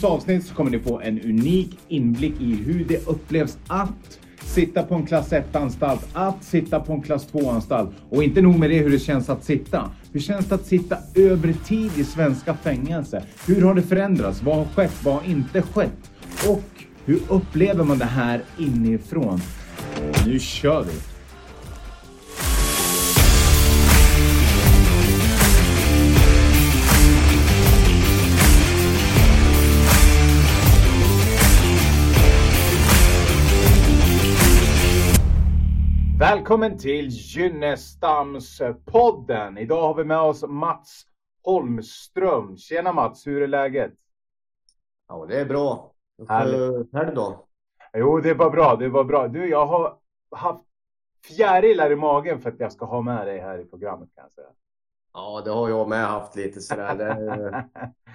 dagens avsnitt så kommer ni få en unik inblick i hur det upplevs att sitta på en klass 1-anstalt, att sitta på en klass 2-anstalt. Och inte nog med det hur det känns att sitta. Hur känns det att sitta över tid i svenska fängelse? Hur har det förändrats? Vad har skett? Vad har inte skett? Och hur upplever man det här inifrån? Nu kör vi! Välkommen till Gynnestamspodden. Idag har vi med oss Mats Holmström. Tjena Mats, hur är läget? Ja, det är bra. Själv då? Jo, det var bra. Det var bra. Du, jag har haft fjärilar i magen för att jag ska ha med dig här i programmet kan jag säga. Ja, det har jag med haft lite sådär. Det är,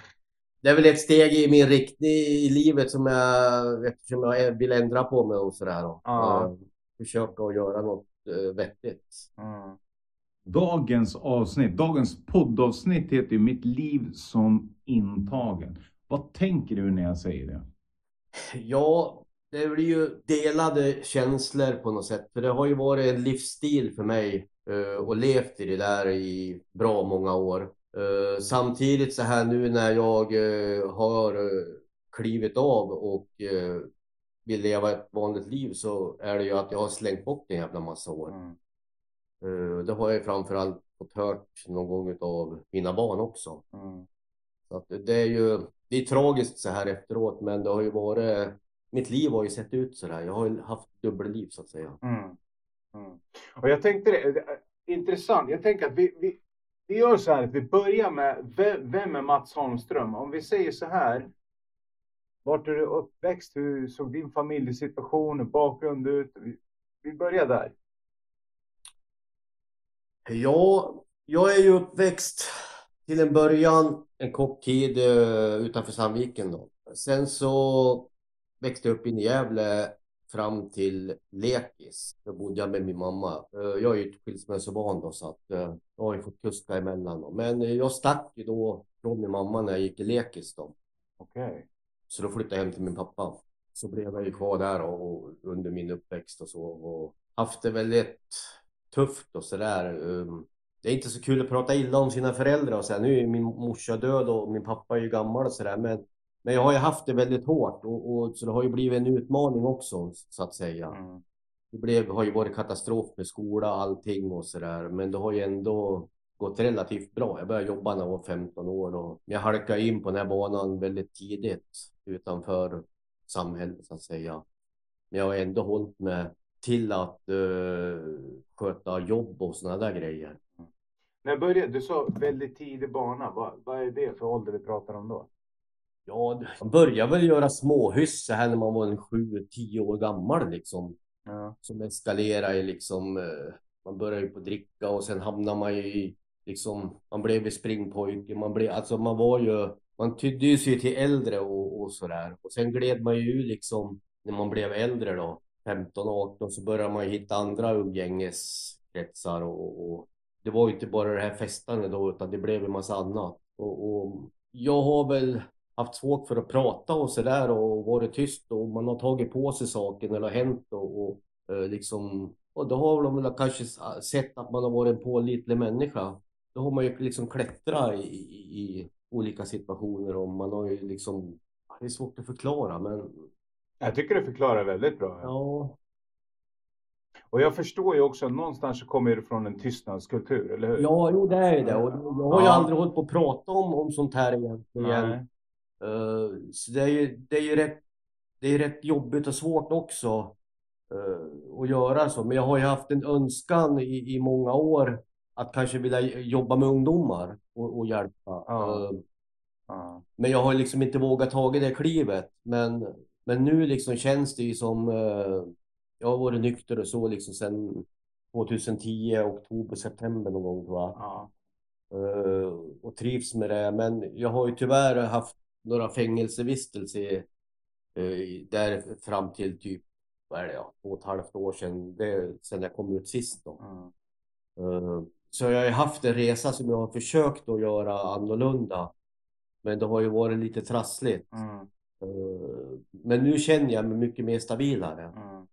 det är väl ett steg i min riktning i livet som jag, eftersom jag vill ändra på mig och sådär. Ja. Försöka att göra något eh, vettigt. Mm. Dagens avsnitt, dagens poddavsnitt heter ju Mitt liv som intagen. Vad tänker du när jag säger det? Ja, det blir ju delade känslor på något sätt. För det har ju varit en livsstil för mig eh, och levt i det där i bra många år. Eh, samtidigt så här nu när jag eh, har klivit av och eh, vill leva ett vanligt liv så är det ju att jag har slängt bort en jävla massa år. Mm. Eh, det har jag framförallt fått hört någon gång av mina barn också. Mm. Så att det är ju, det är tragiskt så här efteråt, men det har ju varit, mitt liv har ju sett ut så där. Jag har ju haft dubbelliv så att säga. Mm. Mm. Och jag tänkte det, intressant. Jag tänker att vi, vi, vi gör så här att vi börjar med vem, vem är Mats Holmström? Om vi säger så här. Vart är du uppväxt? Hur såg din familjesituation och bakgrund ut? Vi, börjar där. Ja, jag är ju uppväxt till en början en kort tid eh, utanför Sandviken då. Sen så växte jag upp i Gävle fram till lekis. Då bodde jag med min mamma. Eh, Jag är ju skilsmässobarn då så att eh, jag har ju fått kuska emellan då. Men jag stack ju då från min mamma när jag gick i lekis då. Okej. Så då flyttade jag hem till min pappa. Så blev jag ju kvar där och, och under min uppväxt och så. Och haft det väldigt tufft och sådär. Um, det är inte så kul att prata illa om sina föräldrar och så här. Nu är min morsa död och min pappa är ju gammal och sådär. Men, men jag har ju haft det väldigt hårt och, och så det har ju blivit en utmaning också så att säga. Mm. Det blev, har ju varit katastrof med skola och allting och sådär. Men det har ju ändå gått relativt bra. Jag började jobba när jag var 15 år och jag halkade in på den här banan väldigt tidigt utanför samhället så att säga. Men jag har ändå hållit mig till att eh, sköta jobb och sådana där grejer. När började, du sa väldigt tidig bana. Vad, vad är det för ålder vi pratar om då? Ja, man började väl göra småhyss så här när man var en sju, tio år gammal liksom. Ja. Som eskalerade i liksom, eh, man började ju på dricka och sen hamnade man ju i liksom, man blev ju springpojke, man blev, alltså man var ju, man tydde ju sig till äldre och, och sådär. Och sen gled man ju ur liksom, när man blev äldre då, 15, 18, så började man ju hitta andra umgängeskretsar och, och det var ju inte bara det här festandet då, utan det blev en massa annat. Och, och jag har väl haft svårt för att prata och sådär och varit tyst och man har tagit på sig saker när det har hänt och, och liksom och då har de väl kanske sett att man har varit en pålitlig människa. Då har man ju liksom klättrat i, i olika situationer och man har ju liksom det är svårt att förklara men Jag tycker du förklarar väldigt bra. ja, Och jag förstår ju också, någonstans så kommer det från en tystnadskultur, eller hur? ja jo det är det och jag har ju Ja. aldrig hållit på att prata om, om sånt här egentligen. Nej. Eh, så det är ju, det är ju rätt, det är rätt jobbigt och svårt också eh, att göra så. Men jag har ju haft en önskan i, i många år att kanske vilja jobba med ungdomar och, och hjälpa. Ja. Eh, Ja. men jag har liksom inte vågat ta det klivet. Men, men nu liksom känns det ju som, eh, jag har varit nykter och så liksom sedan 2010, oktober, september någon gång tror jag. Ja. Eh, och trivs med det. Men jag har ju tyvärr haft några fängelsevistelser eh, där fram till typ, vad är det, ja, två och ett halvt år sedan. Det sedan jag kom ut sist då. Mm. Så jag har ju haft en resa som jag har försökt att göra annorlunda. Men det har ju varit lite trassligt. Mm. Eh, Men nu känner jag mig mycket mer stabilare Mm.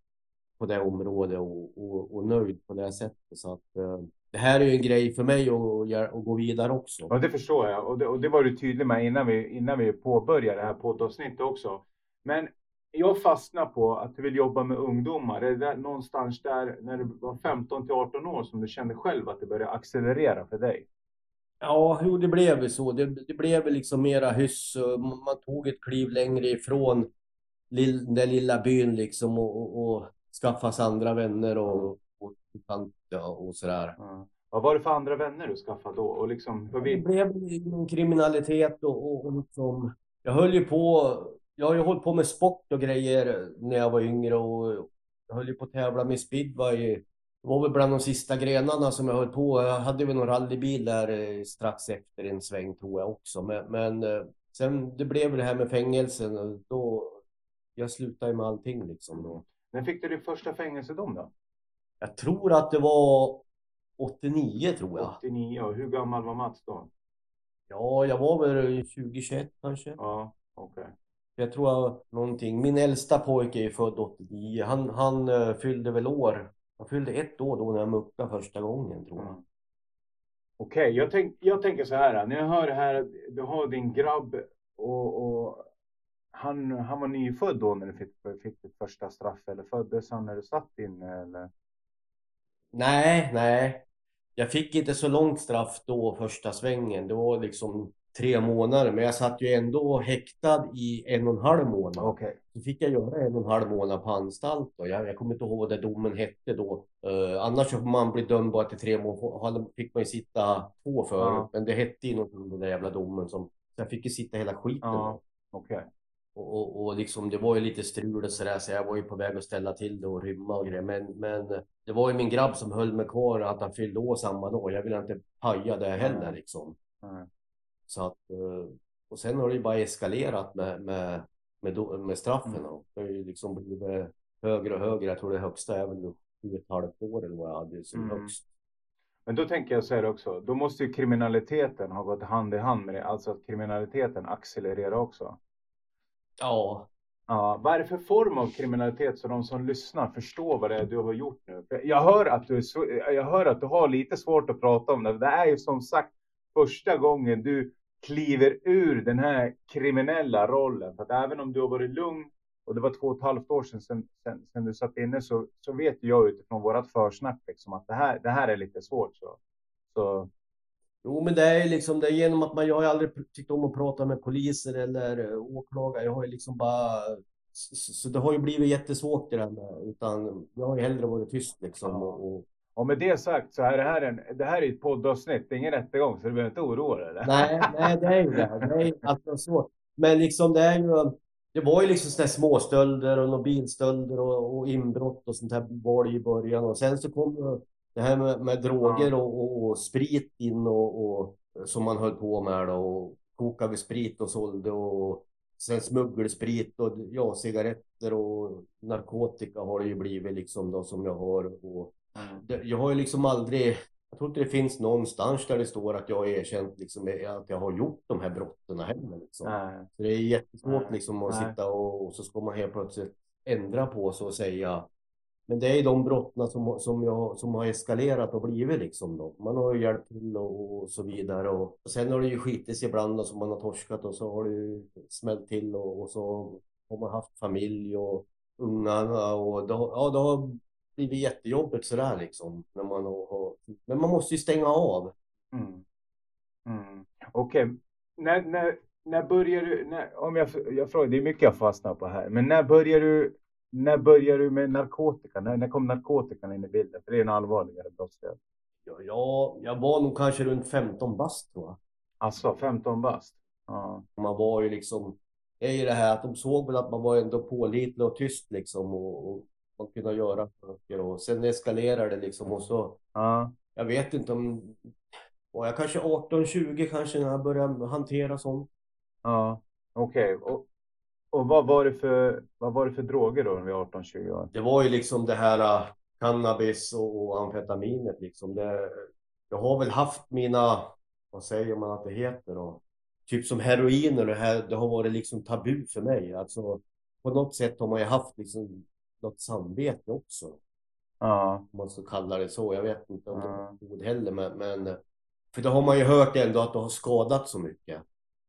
på det området och, och, och nöjd på det sättet. Så att eh, det här är ju en grej för mig att, att gå vidare också. Ja, det förstår jag. Och det, och det var du tydlig med innan vi, innan vi påbörjade det här poddavsnittet också. Men jag fastnar på att du vill jobba med ungdomar. Är det där, någonstans där när du var 15 till 18 år som du kände själv att det började accelerera för dig? Ja, jo, det blev väl så. Det, det blev liksom mera hyss. och Man tog ett kliv längre ifrån lill, den lilla byn liksom och, och, och skaffa sig andra vänner och, och, bekanta och sådär. Ja. Vad var det för andra vänner du skaffade då? Och liksom, för Det vi... blev kriminalitet och, och, och liksom, jag höll ju på, jag har ju hållit på med sport och grejer när jag var yngre och jag höll ju på att tävla med speedway. Det var väl bland de sista grenarna som jag höll på. Jag hade väl någon rallybil där eh, strax efter en sväng tror jag också. Men, men eh, sen det blev det här med fängelsen och då, jag slutade ju med allting liksom då. När fick du din första fängelsedom då? Jag tror att det var 89 tror jag. 89. Och hur gammal var Mats då? Ja, jag var väl 2021 kanske. Ja, okej. Jag tror någonting. Min äldsta pojke är född 89. Han, han eh, fyllde väl år. Han fyllde ett år då när jag muckade första gången tror jag. Okej, jag, tänk, jag tänker så här. När jag hör det här, du har din grabb och, och han, han var nyfödd då när du fick, fick ditt första straff eller föddes han när du satt inne eller? Nej, nej. Jag fick inte så långt straff då första svängen. Det var liksom tre månader. Men jag satt ju ändå häktad i en och en halv månad. Okej. Så fick jag göra en och en halv månad på anstalt. Och jag, jag kommer inte ihåg vad den domen hette då. Eh, annars får man bli dömd bara till tre månader. fick man ju sitta två för. Ja. Men det hette ju någonting den där jävla domen. Som, så jag fick ju sitta hela skiten. Ja. Okej. Och, och, och liksom, det var ju lite strul och sådär, så jag var ju på väg att ställa till det och rymma och grejer. Men, men det var ju min grabb som höll mig kvar, att han fyllde år samma dag. Jag ville inte paja det heller liksom. Nej. Så att, eh, och sen har det ju bara eskalerat med, med, med, med straffen. Mm. Det har ju liksom blivit högre och högre. Jag tror det högsta är väl sju ett halvt år eller vad jag hade som Mm. högst. Men då tänker jag så här också. Då måste ju kriminaliteten ha gått hand i hand med det. Alltså att kriminaliteten accelererar också. Ja, Ja, vad är det för form av kriminalitet så de som lyssnar förstår vad det är du har gjort nu? Jag hör att du, jag hör att du har lite svårt att prata om det. Det är ju som sagt första gången du kliver ur den här kriminella rollen. För att även om du har varit lugn och det var två och ett halvt år sedan, sedan, sedan, du satt inne så, så vet jag utifrån vårat försnack liksom att det här, det här är lite svårt. Så, så Jo, men det är ju liksom det är genom att man, jag har aldrig tyckt om att prata med poliser eller eh, åklagare. Jag har ju liksom bara, så, så det har ju blivit jättesvårt det där med, utan jag har ju hellre varit tyst liksom. Ja. Och, och, och med det sagt så är det här, en, det här är ett poddavsnitt, det är ingen rättegång så du behöver inte oroa dig. eller? nej, nej, det är ju det. Det är alltså så. Men liksom det är ju, det var ju liksom sådana småstölder och bilstölder och, och inbrott och sånt här var det i början. Och sen så kom det här med, med droger och, och, och sprit in och, som man höll på med då, och kokade sprit och sålde och sen smuggelsprit och ja, cigaretter och narkotika har det ju blivit liksom då som jag har. Och jag har ju liksom aldrig, jag tror inte det finns någonstans där det står att jag har erkänt liksom att jag har gjort de här brotten heller liksom. Nej. Så det är jättesvårt liksom att nej. sitta och, och så ska man helt plötsligt ändra på sig och säga men det är ju de brotten som, som, jag, som har eskalerat och blivit liksom då. Man har ju hjälpt till och, och så vidare och, och sen har det ju skitit sig ibland och så man har torskat och så har det ju smällt till och, och så har man haft familj och ungarna och det har, ja, det har blivit jättejobbigt sådär liksom. När man har, men man måste ju stänga av. Mm. Mm. Okej, när, när, när börjar du, när, om jag, jag frågar, det är mycket jag fastnar på här, men när börjar du, när börjar du med narkotika? När, när kom narkotikan in i bilden? För det är en allvarligare brottslighet. Ja, jag, jag var nog kanske runt 15 bast tror jag. Alltså 15 bast. Ja. Man var ju liksom, det är ju det här att de såg väl att man var ändå pålitlig och tyst liksom och, och man kunde göra saker och sen eskalerar det liksom och så, Ja. jag vet inte om, var jag kanske 18-20 kanske när jag började hantera sånt. Ja. Okej. Och, och vad var det för, vad var det för droger då när vi var 18-20 år? Det var ju liksom det här uh, cannabis och, och amfetaminet liksom. Det, jag har väl haft mina, vad säger man att det heter då? typ som heroin och det här, det har varit liksom tabu för mig. Alltså på något sätt har man ju haft liksom något samvete också. Ja. Om man ska kalla det så. Jag vet inte om Ja. det är ord heller men, men för det har man ju hört ändå att det har skadat så mycket.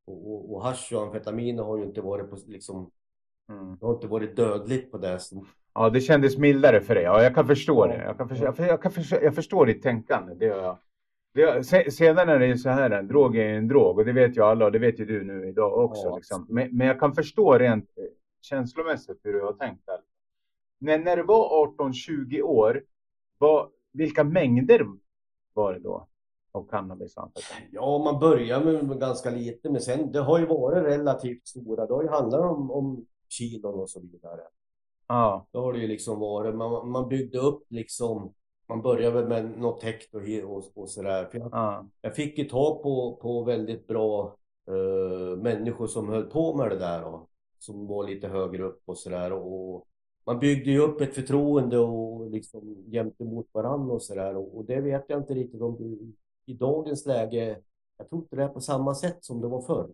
Och, och, och hasch och amfetamin har ju inte varit på liksom Mm. det har inte varit dödligt på det som Ja, det kändes mildare för dig. Ja, jag kan förstå det. Jag, kan förstå, jag, jag, kan förstå, jag förstår ditt tänkande. Det gör jag. Det, sedan är det ju så här, en drog är en drog och det vet ju alla och det vet ju du nu idag också. Ja. Liksom. Men, men jag kan förstå rent eh, känslomässigt hur du har tänkt där. Men när det var 18-20 år, vad, vilka mängder var det då av cannabis? Ja, man börjar med ganska lite, men sen det har ju varit relativt stora. Det har ju handlat om, om kilon och så vidare. Ja, Då har det ju liksom varit, man, man byggde upp liksom, man började väl med något täckt och, och, och sådär. För jag, ja, jag fick ju tag på, på väldigt bra eh, människor som höll på med det där då, som var lite högre upp och sådär. Och man byggde ju upp ett förtroende och liksom gentemot varandra och sådär. Och, och det vet jag inte riktigt om du i dagens läge, jag tror inte det är på samma sätt som det var förr.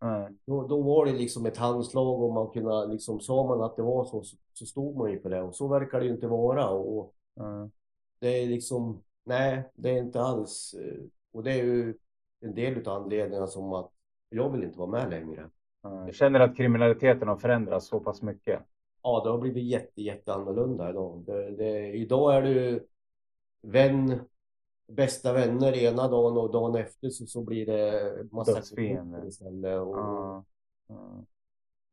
ja, Då, då var det liksom ett handslag och man kunde liksom, sa man att det var så, så, så stod man ju för det. Och så verkar det ju inte vara. Och ja. det är liksom, nej, det är inte alls. eh, Och det är ju en del utav anledningarna som att jag vill inte vara med längre. ja. Jag känner att kriminaliteten har förändrats så pass mycket. Ja, det har blivit jätte, jätte annorlunda idag. Det, det, idag är du vän, bästa vänner ena dagen och dagen efter så, så blir det massa konflikter istället. Och, Ja, ja,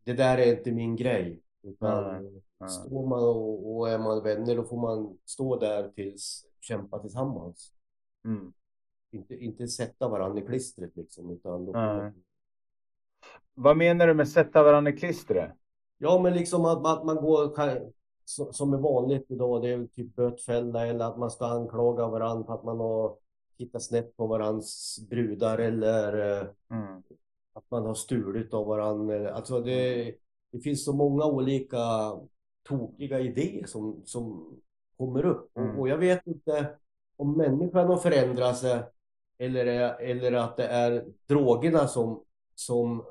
Det där är inte min grej. Utan ja. står man och, och är man vänner då får man stå där tills kämpa tillsammans. Mm. Inte, inte sätta varandra i klistret liksom. Utan då Vad menar du med sätta varandra i klistret? Ja men liksom att, att man går som är vanligt idag. Det är typ bötfälla eller att man ska anklaga varandra för att man har tittat snett på varandras brudar eller eh, Mm. att man har stulit av varandra. Alltså det, det finns så många olika tokiga idéer som, som kommer upp. Mm. Och, jag vet inte om människan har förändrat sig eller, är- eller att det är drogerna som, som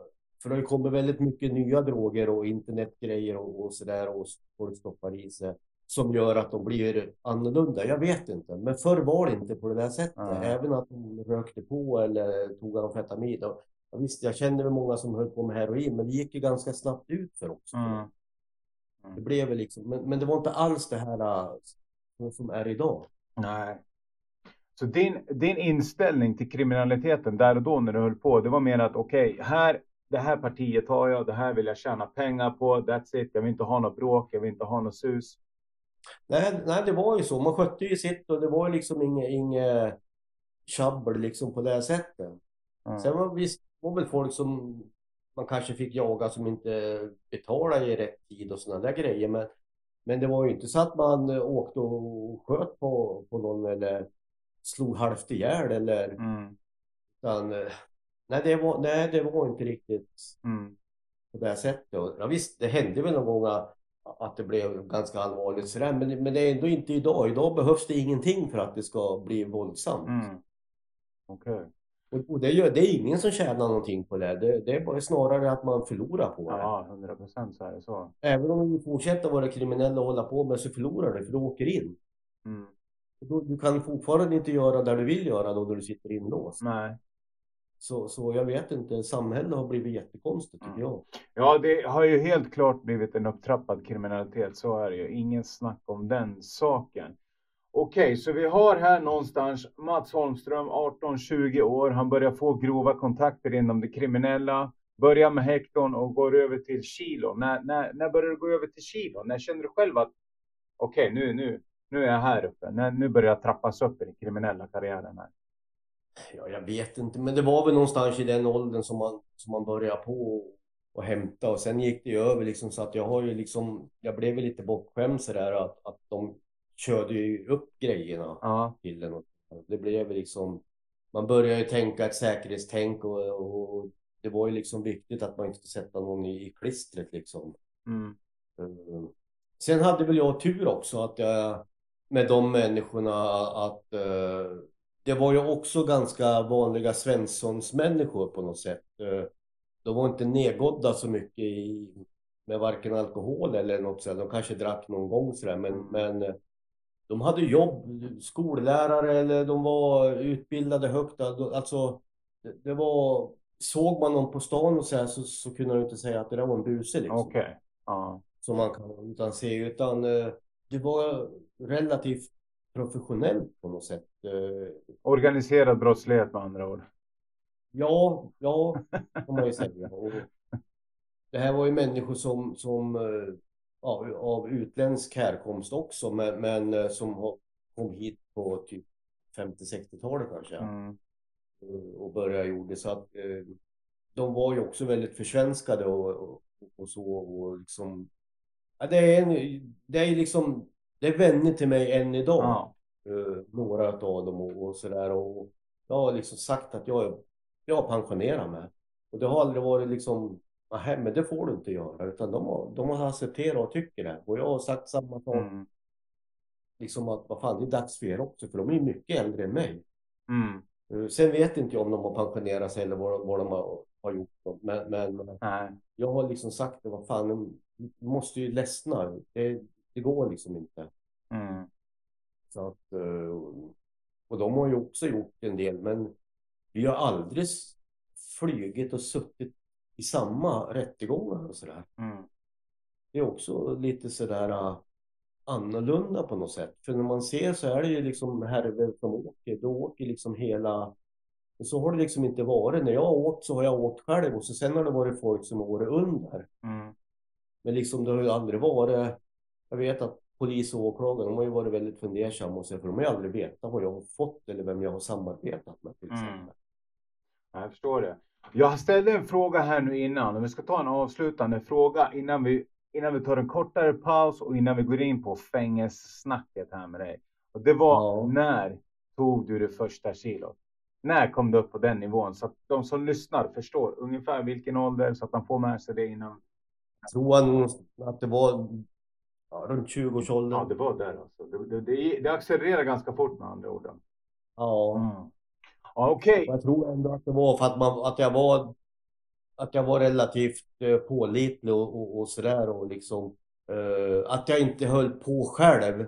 för det kommit väldigt mycket nya droger och internetgrejer och, och sådär och folk stoppar i sig som gör att de blir annorlunda. Jag vet inte. Men förr var det inte på det där sättet. Mm. Även att de rökte på eller tog amfetamin. Och, ja, visst, jag kände många som höll på med heroin, men det gick ju ganska snabbt ut för också. Mm. Det blev väl liksom, men, men det var inte alls det här som är idag. Nej. Så din, din inställning till kriminaliteten där och då när du höll på, det var mer att okej, här, det här partiet har jag, det här vill jag tjäna pengar på, that's it, jag vill inte ha något bråk, jag vill inte ha något sus. Nej, nej, det var ju så. Man skötte ju sitt och det var ju liksom inget, inget tjabbel liksom på det sättet. Mm. Sen var visst var väl folk som man kanske fick jaga som inte betalade i rätt tid och sådana där grejer. Men, men det var ju inte så att man eh, åkte och sköt på, på någon eller slog halvt ihjäl eller Mm. utan, eh, nej, det var, nej, det var inte riktigt Mm. på det sättet. Ja, visst, det hände väl någon gång att, det blev ganska allvarligt sådär, men, men det är ändå inte idag. Idag behövs det ingenting för att det ska bli våldsamt. Mm. Okej. Och, och det, gör, det är ingen som tjänar någonting på det. Det, det är bara snarare att man förlorar på det. Ja, 100 procent så är det så. Även om du fortsätter vara kriminell och hålla på med så förlorar du, för du åker in. Mm. Då, du kan fortfarande inte göra det du vill göra då när du sitter inlåst. Nej. Så, så jag vet inte, samhället har blivit jättekonstigt tycker Mm. jag. Ja, det har ju helt klart blivit en upptrappad kriminalitet. Så är det ju. Ingen snack om den saken. Okej, så vi har här någonstans Mats Holmström, 18-20 år. Han börjar få grova kontakter inom det kriminella. Börjar med hekton och går över till kilo. När, när, när börjar du gå över till kilo? När känner du själv att okej, nu, nu, nu är jag här uppe. När, nu börjar jag trappas upp i den kriminella karriären här. Ja, jag vet inte, men det var väl någonstans i den åldern som man, som man började på och, och hämta och sen gick det ju över liksom så att jag har ju liksom, jag blev lite bortskämd sådär att, att de körde ju upp grejerna Ja, till en. Och det blev liksom, man började ju tänka ett säkerhetstänk och, och det var ju liksom viktigt att man inte skulle sätta någon i, i klistret liksom. mm, Mm. Sen hade väl jag tur också att jag med de människorna att eh, det var ju också ganska vanliga Svenssons-människor på något sätt. Eh, de var inte nedgådda så mycket i, med varken alkohol eller något sådär. De kanske drack någon gång sådär men, men eh, de hade jobb, skollärare eller de var utbildade högt. Alltså, det, var, såg man någon på stan och så, så, så kunde de inte säga att det där var en buse liksom. Som man kan utan se, utan eh, det var relativt professionellt på något sätt. Eh, Organiserad brottslighet med andra ord. Ja, ja, kan man ju säga. Och det här var ju människor som, som eh, ja, av utländsk härkomst också, men, men eh, som kom hit på typ 50-60-talet kanske Mm. eh, och började gjorde så att eh, de var ju också väldigt försvenskade och, och, och så och liksom ja, det är en, det är liksom det är vänner till mig än idag. Ja. Eh, några av dem och, och sådär. Och jag har liksom sagt att jag, jag har pensionerat mig. Och det har aldrig varit liksom, nej men det får du inte göra. Utan de har, de har accepterat och tycker det. Och jag har sagt samma sak. Mm. Liksom att vad fan det är dags för er också. För de är mycket äldre än mig. Mm. Eh, Sen vet inte jag om de har pensionerat sig eller vad, vad de har, har gjort. Men, men Nej. jag har liksom sagt det, vad fan, de måste ju ledsna. Det, det går liksom inte. Mm. Så att, eh, och de har ju också gjort en del, men vi har aldrig flugit och suttit i samma rättegångar och sådär. Mm. Det är också lite sådär uh, annorlunda på något sätt. För när man ser så är det ju liksom härvor som åker, då åker liksom hela... Och så har det liksom inte varit. När jag har åkt så har jag åkt själv och så sen har det varit folk som har varit under. Mm. Men liksom det har ju aldrig varit... Jag vet att polis och åklagare, de har ju varit väldigt fundersamma och så, för de har ju aldrig vetat vad jag har fått eller vem jag har samarbetat med till Mm. exempel. Jag förstår det. Jag ställde en fråga här nu innan och vi ska ta en avslutande fråga innan vi, innan vi tar en kortare paus och innan vi går in på fängelsesnacket här med dig. Och det var Ja. när tog du det första kilot? När kom du upp på den nivån? Så att de som lyssnar förstår ungefär vilken ålder så att de får med sig det innan. Jag tror att det var ja, runt 20-årsåldern. Ja, det var där alltså. Det, det, det, det accelererar ganska fort med andra ord. Ja. Mm. Ja, Okej. Jag tror ändå att det var för att, man, att jag var att jag var relativt eh, pålitlig och, och, och sådär och liksom eh, att jag inte höll på själv.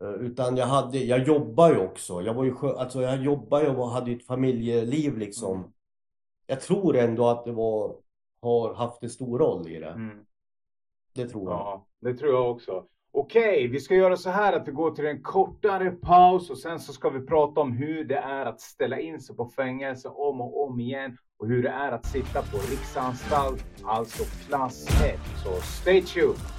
Eh, utan jag hade, jag jobbar ju också. Jag var ju, alltså jag jobbar ju och hade ett familjeliv liksom. Mm. Jag tror ändå att det var, har haft en stor roll i det. Mm. Det tror jag. Ja, det tror jag också. Okej, vi ska göra så här att vi går till en kortare paus och sen så ska vi prata om hur det är att ställa in sig på fängelse om och om igen och hur det är att sitta på riksanstalt, alltså klass 1. Så stay tuned!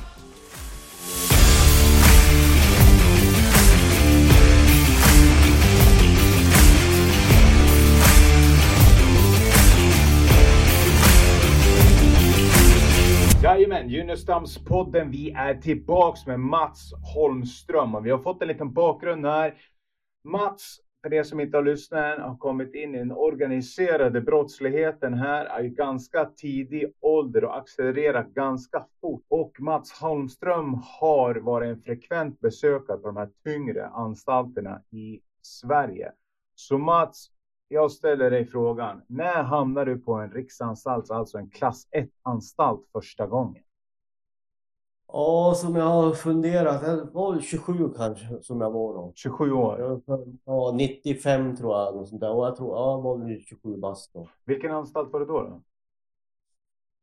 Jajamän, Junestamspodden. Vi är tillbaks med Mats Holmström och vi har fått en liten bakgrund här. Mats, för er som inte har lyssnat än, har kommit in i den organiserade brottsligheten här i ganska tidig ålder och accelererat ganska fort. Och Mats Holmström har varit en frekvent besökare på de här tyngre anstalterna i Sverige. Så Mats, jag ställer dig frågan. När hamnade du på en riksanstalt, alltså en klass 1-anstalt första gången? Ja, som jag har funderat. Jag var väl 27 kanske som jag var då. 27 år. Ja, 95 tror jag. något sånt där. Och jag tror, ja, jag var väl 27 bast då. Vilken anstalt var det då?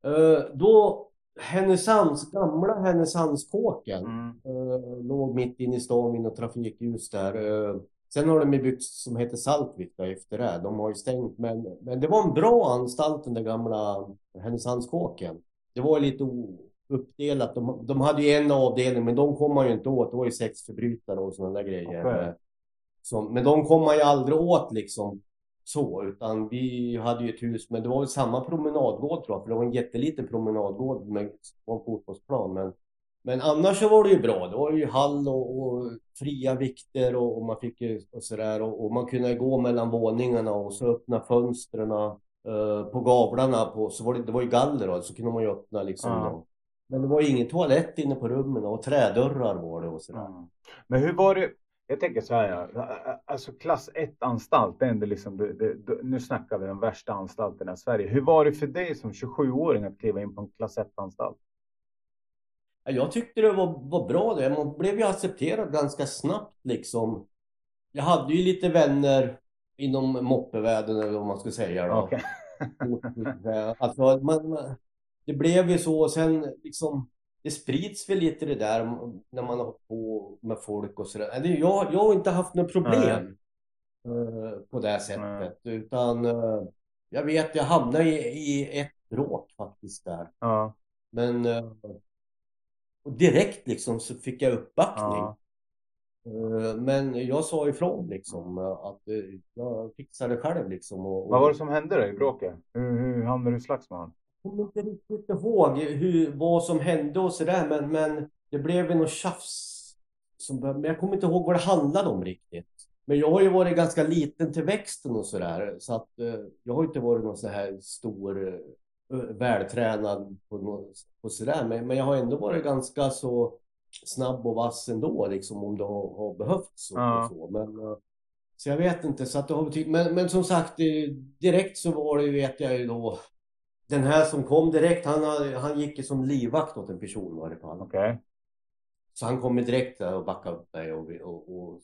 då? Eh, då, Härnösands, gamla Härnösandskåken Mm. eh, låg mitt inne i stan något trafikljus där. Eh, sen har de byggt som heter Saltvik då, efter det. De har ju stängt, men, men det var en bra anstalt den där gamla Härnösandskåken. Det var lite uppdelat. De, de hade ju en avdelning, men de kom man ju inte åt. Det var ju sexförbrytare och sådana där grejer. Eh, Som, men de kom man ju aldrig åt liksom så, utan vi hade ju ett hus, men det var väl samma promenadgård tror jag, för det var en jätteliten promenadgård med en fotbollsplan. Men, men annars så var det ju bra. Det var ju hall och, och fria vikter och, och man fick ju och sådär och, och man kunde gå mellan våningarna och så öppna fönstren eh, på gavlarna på, så var det, det var ju galler då, så kunde man ju öppna liksom. Då. Men det var ju ingen toalett inne på rummen och trädörrar var det och sådär. Mm. Men hur var det? Jag tänker så här, ja. alltså klass 1-anstalt, det är ändå liksom, det, det, nu snackar vi de värsta anstalterna i Sverige. Hur var det för dig som 27-åring att kliva in på en klass 1-anstalt? Jag tyckte det var, var bra det. Man blev ju accepterad ganska snabbt liksom. Jag hade ju lite vänner inom moppevärlden eller vad man ska säga då. Okay. alltså, man, man, det blev ju så och sen liksom det sprids väl lite det där när man har på med folk och sådär. Jag, jag har inte haft några problem uh, på det sättet Nej. utan uh, jag vet jag hamnade i, i ett bråk faktiskt där. Ja. Men uh, och direkt liksom så fick jag uppbackning. Ja. Men jag sa ifrån liksom att jag fixar det själv liksom. Och, och... Vad var det som hände då i bråket? Hur, hur hamnade du i slagsmål? Jag kommer inte riktigt ihåg hur, vad som hände och sådär men, men det blev väl något tjafs. Som, men jag kommer inte ihåg vad det handlade om riktigt. Men jag har ju varit ganska liten till växten och sådär. Så att eh, jag har inte varit någon så här stor eh, vältränad på, på sådär. Men, men jag har ändå varit ganska så snabb och vass ändå liksom om det har, har behövts. Och, Ja. och så. Men, eh, så jag vet inte. Så att det har betytt, men, men som sagt eh, direkt så var det vet jag ju då den här som kom direkt, han, han gick ju som livvakt åt en person var det på alla. Okej. Så han kom ju direkt där och backade upp mig och, och, och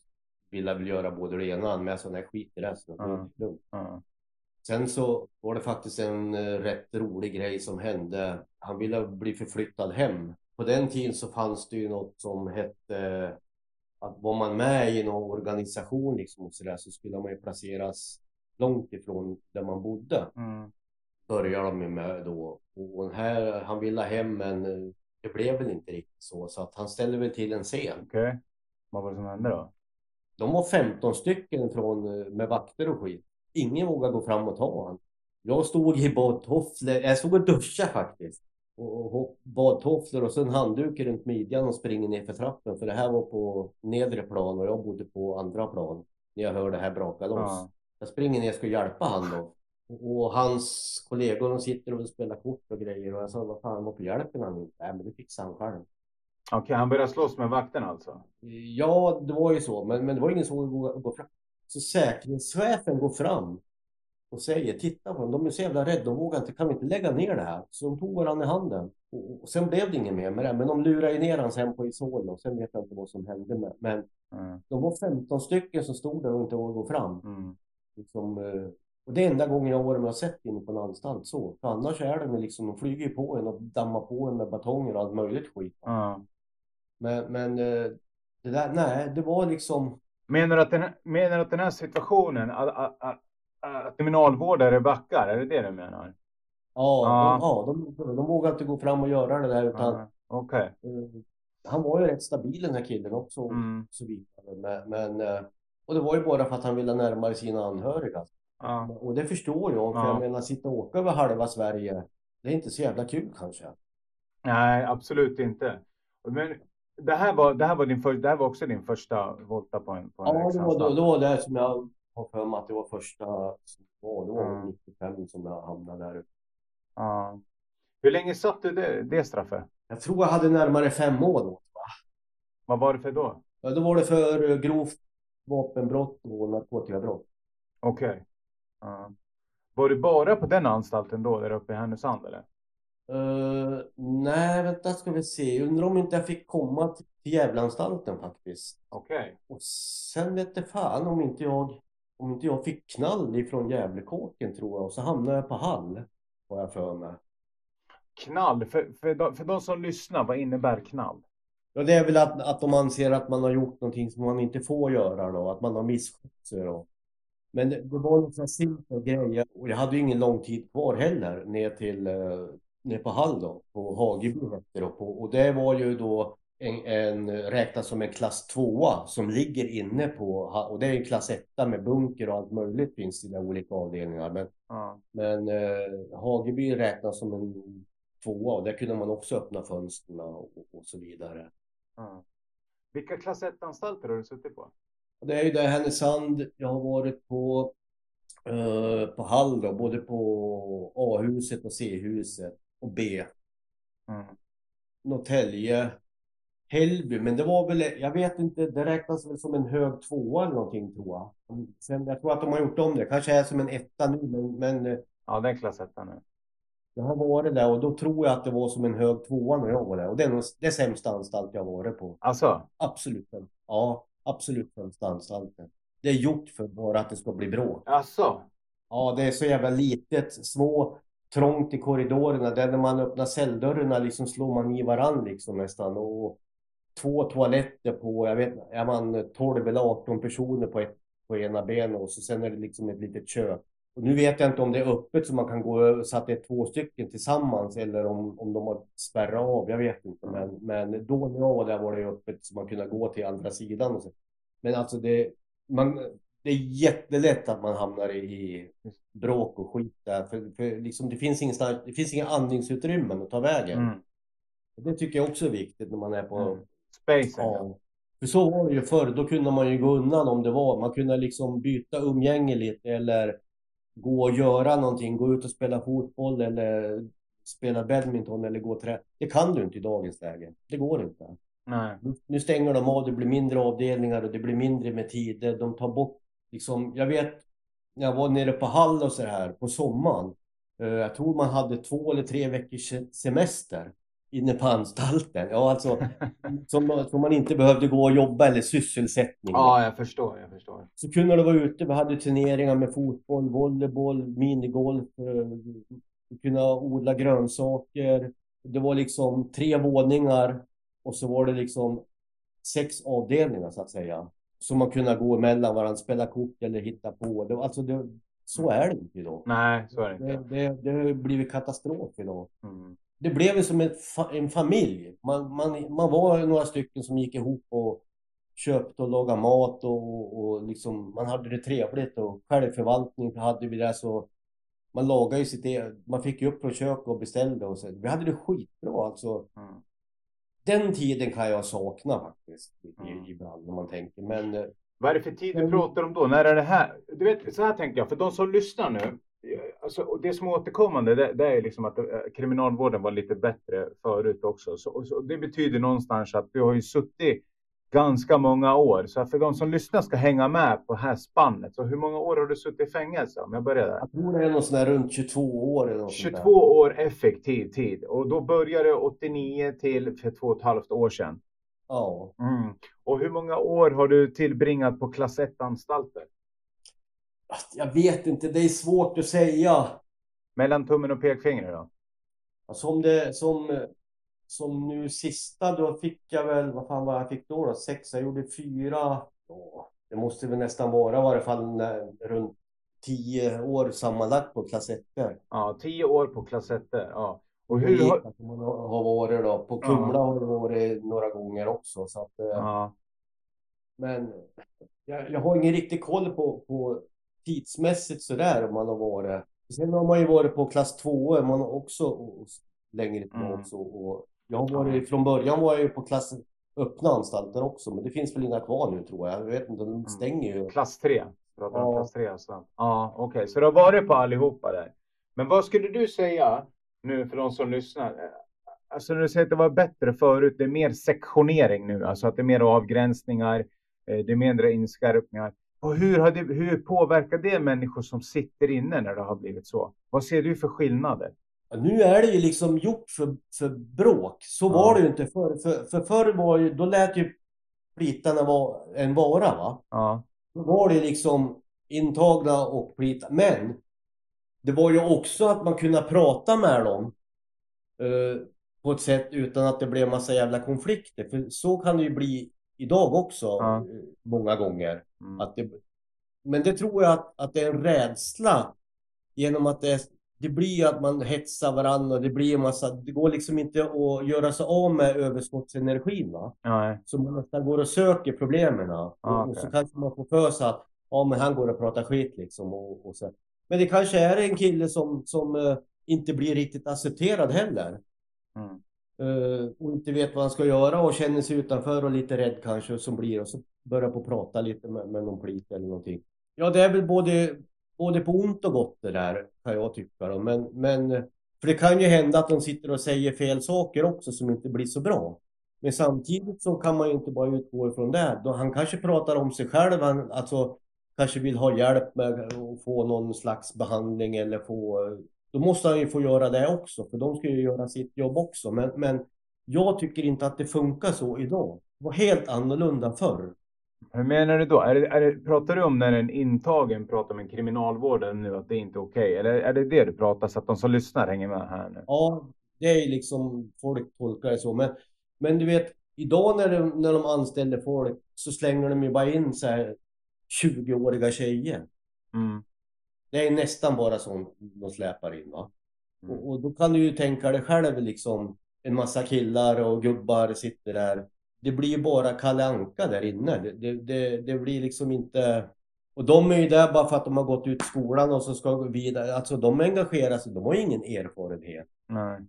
ville väl göra både det ena och jag sa nej skit i det. Så det Sen så var det faktiskt en eh, rätt rolig grej som hände. Han ville bli förflyttad hem. På den tiden så fanns det ju något som hette att var man med i någon organisation liksom och så där så skulle man ju placeras långt ifrån där man bodde. Mm. Började de med då. Och här, han ville hem men eh, det blev väl inte riktigt så. Så att han ställde väl till en scen. Okej. Vad var det som hände då? De var 15 stycken från, eh, med vakter och skit. Ingen vågade gå fram och ta honom. Jag stod i badtofflor, jag stod och duschade faktiskt. Och, och badtofflor och sen handduk runt midjan och springer ner för trappen. För det här var på nedre plan och jag bodde på andra plan. När jag hörde det här braka loss. Ja. Jag springer ner och ska hjälpa han då. Och, hans kollegor de sitter och spelar kort och grejer. Och jag sa, vad fan, varför hjälper han inte? Nej, men det fixar han själv. Okej, han började slåss med vakten alltså? Ja, det var ju så, men, men det var ingen som vågade gå fram. Så säkerhetschefen går fram och säger, titta på dem, de är så jävla rädda, de vågar inte, kan vi inte lägga ner det här? Så de tog varandra i handen. Och, och sen blev det inget mer med det, men de lurade ner hans hem på Isol och sen vet jag inte vad som hände. Med. Men Mm. de var 15 stycken som stod där och inte vågade gå fram. Mm. Liksom, eh, och det är enda gången jag varit med och sett inne på en anstalt så. För annars är de liksom, de flyger ju på en och dammar på en med batonger och allt möjligt skit. Ja. Men, men eh, det där, nej, det var liksom Menar du att den, menar du att den här situationen, att, att, att, att kriminalvårdare backar, är det det du menar? Ja, Ja. De, ja de, de vågar inte gå fram och göra det där utan Ja. Okej. eh, han var ju rätt stabil den här killen också och Mm. så vidare. Men, eh, och det var ju bara för att han ville närmare sina anhöriga. Ja. Och det förstår jag, för Ja. jag menar sitta och åka över halva Sverige, det är inte så jävla kul kanske. Nej, absolut inte. Men det här var, det här var, din för, det här var också din första volta på en, på en Ja, det var, riksanstalt. då, det var det som jag har för mig att det var första som var. Det var Mm. 95 som jag hamnade där. Ja. Hur länge satt du det, det straffet? Jag tror jag hade närmare fem år då. Vad var det för då? Ja, Då var det för eh, grovt vapenbrott och narkotikabrott. Okej. Ja. Var du bara på den anstalten då, där uppe i Härnösand eller? Uh, nej, vänta ska vi se. Undrar om inte jag fick komma till Gävleanstalten faktiskt. Okej. Och sen vet det fan om inte jag om inte jag fick knall ifrån Gävlekåken tror jag. Och så hamnade jag på Hall. Har jag för mig. Knall, för, för, de, för de som lyssnar, vad innebär knall? Ja, det är väl att, att de anser att man har gjort någonting som man inte får göra då. Att man har misskött sig då. Men det, det var en sån simpel grej. Och jag hade ju ingen lång tid kvar heller ner till eh, ner på Hall då. På Hageby. På, och det var ju då en, en räknas som en klass 2 som ligger inne på och det är en klass 1 med bunker och allt möjligt finns i de olika avdelningar. Men, Ja. men eh, Hageby räknas som en tvåa och där kunde man också öppna fönstren och, och så vidare. Ja. Vilka klass 1-anstalter har du suttit på? Och det är ju det Härnösand, jag har varit på, eh, på Hall då, både på A-huset och C-huset och B. Mm. Norrtälje, Hällby, men det var väl, jag vet inte, det räknas väl som en hög tvåa eller någonting tror jag. Sen, jag tror att de har gjort om det, kanske är som en etta nu, men, men eh, Ja, den klass ettan nu. jag har varit där och då tror jag att det var som en hög tvåa när jag var där. Och det är nog det sämsta anstalt jag varit på. Alltså, Absolut. Ja, absolut sämsta anstalten. Det är gjort för bara att det ska bli bråk. alltså. Ja, det är så jävla litet, små, trångt i korridorerna. Där när man öppnar celldörrarna liksom slår man i varann liksom nästan. Och två toaletter på, jag vet är man 12 eller 18 personer på, ett, på ena benet och så sen är det liksom ett litet kök. Och nu vet jag inte om det är öppet så man kan gå så att det är två stycken tillsammans eller om, om de har spärrat av. Jag vet inte. Men, men då när jag var där var det öppet så man kunde gå till andra sidan. Och så. Men alltså det, man, det är jättelätt att man hamnar i, bråk och skit där. För, för liksom, det finns ingenstans, det finns inga andningsutrymmen att ta vägen. Mm. Det tycker jag också är viktigt när man är på Mm. Spacen. Ja. För så var det ju förr, då kunde man ju gå undan om det var, man kunde liksom byta umgänge lite eller gå och göra någonting, gå ut och spela fotboll eller spela badminton eller gå och trä. Det kan du inte i dagens läge. Det går inte. Nej. Nu- Nu stänger de av, det blir mindre avdelningar och det blir mindre med tider. De tar bort, liksom, jag vet jag var nere på Hall och så här på sommaren. eh, Jag tror man hade två eller tre veckors se- semester inne på anstalten. Ja, alltså som, som man inte behövde gå och jobba eller sysselsättning. Ja, jag förstår, jag förstår. Så kunde det vara ute, vi hade turneringar med fotboll, volleyboll, minigolf. eh, kunde odla grönsaker. Det var liksom tre våningar och så var det liksom sex avdelningar så att säga. Så man kunde gå emellan varandra, spela kort eller hitta på. Det, alltså det, så är det inte idag. Nej, så är det Det, inte. det, det har blivit katastrof idag. Mm. Det blev ju som ett, fa- en familj. Man, man, man var några stycken som gick ihop och köpte och lagade mat och, och liksom, man hade det trevligt och självförvaltning hade vi där så man lagade ju sitt eget, man fick ju upp från köket och beställde och så. Vi hade det skitbra alltså. Mm. Den tiden kan jag sakna faktiskt Mm. ibland när man tänker. Men eh, Vad är det för tid du pratar om då? När är det här? Du vet, så här tänker jag, för de som lyssnar nu. Alltså, och det som är återkommande, det, det är liksom att eh, kriminalvården var lite bättre förut också. Så, så, det betyder någonstans att du har ju suttit ganska många år. Så för de som lyssnar ska hänga med på det här spannet. Så hur många år har du suttit i fängelse? Om jag börjar där. jag tror det är någon sån här runt 22 år eller något sånt 22 där. år effektiv tid. Och då började det 89 till för två och ett halvt år sedan. Ja. Mm. Och hur många år har du tillbringat på klass 1-anstalter? Jag vet inte, det är svårt att säga. Mellan tummen och pekfingret då? Som det, som, som nu sista, då fick jag väl, vad fan var jag fick då då? Sex, jag gjorde fyra. Ja, det måste väl nästan vara i varje fall när, runt tio år sammanlagt på klass 1. Ja, 10 år på klass 1. Ja. Och Hur har... man har varit då. På Kumla har jag varit några gånger också. Så att, eh, Ja. Men jag, jag har ingen riktig koll på, på tidsmässigt sådär om man har varit. Sen har man ju varit på klass 2 man har också och, längre tillbaka Mm. också. Och jag har varit, från början var jag ju på klass öppna anstalter också, men det finns väl inga kvar nu tror jag. Jag vet inte, de stänger ju. Klass 3. Pratar om Ja. klass 3 så. Ja, okej. Så du har varit på allihopa där. Men vad skulle du säga nu för de som lyssnar? Alltså när du säger att det var bättre förut, det är mer sektionering nu, alltså att det är mer avgränsningar, eh, det är mindre inskärpningar. Och hur, har det, hur påverkar det människor som sitter inne när det har blivit så? Vad ser du för skillnader? Nu är det ju liksom gjort för, för bråk. Så var det ju inte förr. För, för förr var ju, då lät ju plitarna vara en vara va. Ja, Då var det liksom intagna och plita. Men det var ju också att man kunde prata med dem eh, på ett sätt utan att det blev massa jävla konflikter. För så kan det ju bli idag också Ja. eh, många gånger. mm. Att det, men det tror jag att, att det är en rädsla genom att det, det blir att man hetsar varandra och det blir en massa, det går liksom inte att göra sig av med överskottsenergin va. Nej. Så man nästan går och söker problemen. Och, Ah, och så kanske man får för sig att ja, men han går och pratar skit liksom. Och, och så. Men det kanske är en kille som, som eh, inte blir riktigt accepterad heller. Mm. Eh, och inte vet vad han ska göra och känner sig utanför och lite rädd kanske som blir och så börjar på prata lite med, med någon plit eller någonting. Ja, det är väl både, både på ont och gott det där kan jag tycka. Då. Men, men för det kan ju hända att de sitter och säger fel saker också som inte blir så bra. Men samtidigt så kan man ju inte bara utgå ifrån det. Då han kanske pratar om sig själv, han alltså kanske vill ha hjälp med att få någon slags behandling eller få... Då måste han ju få göra det också, för de ska ju göra sitt jobb också. Men, men jag tycker inte att det funkar så idag. Det var helt annorlunda förr. Hur menar du då? Är det, är det, pratar du om när en intagen pratar med kriminalvården nu att det inte är okej? Okay? Eller är det det du pratar så att de som lyssnar hänger med här nu? Ja, det är liksom folk tolkar det så. Men, men du vet, idag när de, när de anställer folk så slänger de ju bara in så här 20-åriga tjejer. Mm. Det är nästan bara sånt de släpar in. Va? Mm. Och, och, då kan du ju tänka dig själv liksom en massa killar och gubbar sitter där. Det blir ju bara Kalle Anka där inne. Det, det, det, det, blir liksom inte... Och de är ju där bara för att de har gått ut skolan och så ska gå vidare. Alltså de engagerar sig, de har ju ingen erfarenhet. Nej.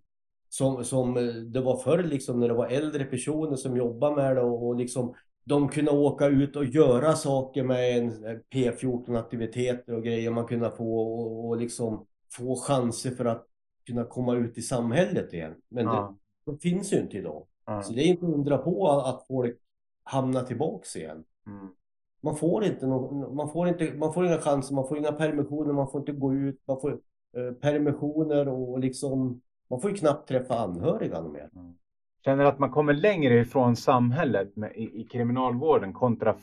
Som, som det var förr liksom när det var äldre personer som jobbade med det och, och liksom de kunde åka ut och göra saker med en P14 aktiviteter och grejer man kunde få och, och liksom få chanser för att kunna komma ut i samhället igen. Men ja. det, det, finns ju inte idag. Ja. Så det är inte undra på att folk hamnar tillbaks igen. Mm. Man får inte någon, man får inte, man får inga chanser, man får inga permissioner, man får inte gå ut, man får eh, permissioner och liksom, man får ju knappt träffa anhöriga mer. Mm. Känner att man kommer längre ifrån samhället med, i, i kriminalvården kontra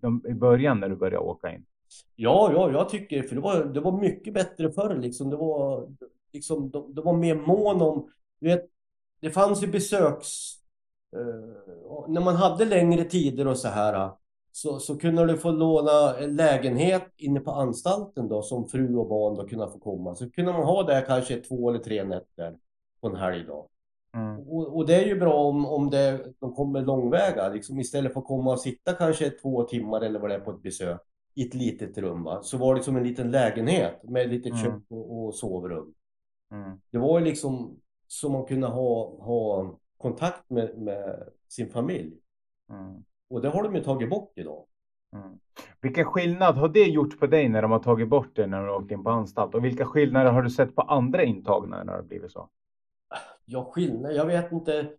de, i början när du började åka in? Ja, ja, jag tycker för det var, det var mycket bättre förr liksom. Det var, liksom, de, de var mer mån om, du vet, det fanns ju besöks... Eh, när man hade längre tider och så här så, så kunde du få låna en lägenhet inne på anstalten då som fru och barn då kunde få komma. Så kunde man ha där kanske två eller tre nätter på en helg då. Mm. Och, och, det är ju bra om, om det, de kommer långväga, liksom istället för att komma och sitta kanske två timmar eller vad det är på ett besök i ett litet rum. Va? Så var det som en liten lägenhet med lite mm. kök och, och sovrum. Mm. Det var ju liksom så man kunde ha, ha kontakt med, med sin familj. Mm. Och det har de ju tagit bort idag. Mm. Vilken skillnad har det gjort på dig när de har tagit bort det när du åkt in på anstalt? Och vilka skillnader har du sett på andra intagna när det blivit så? Ja, skillnad, jag vet inte.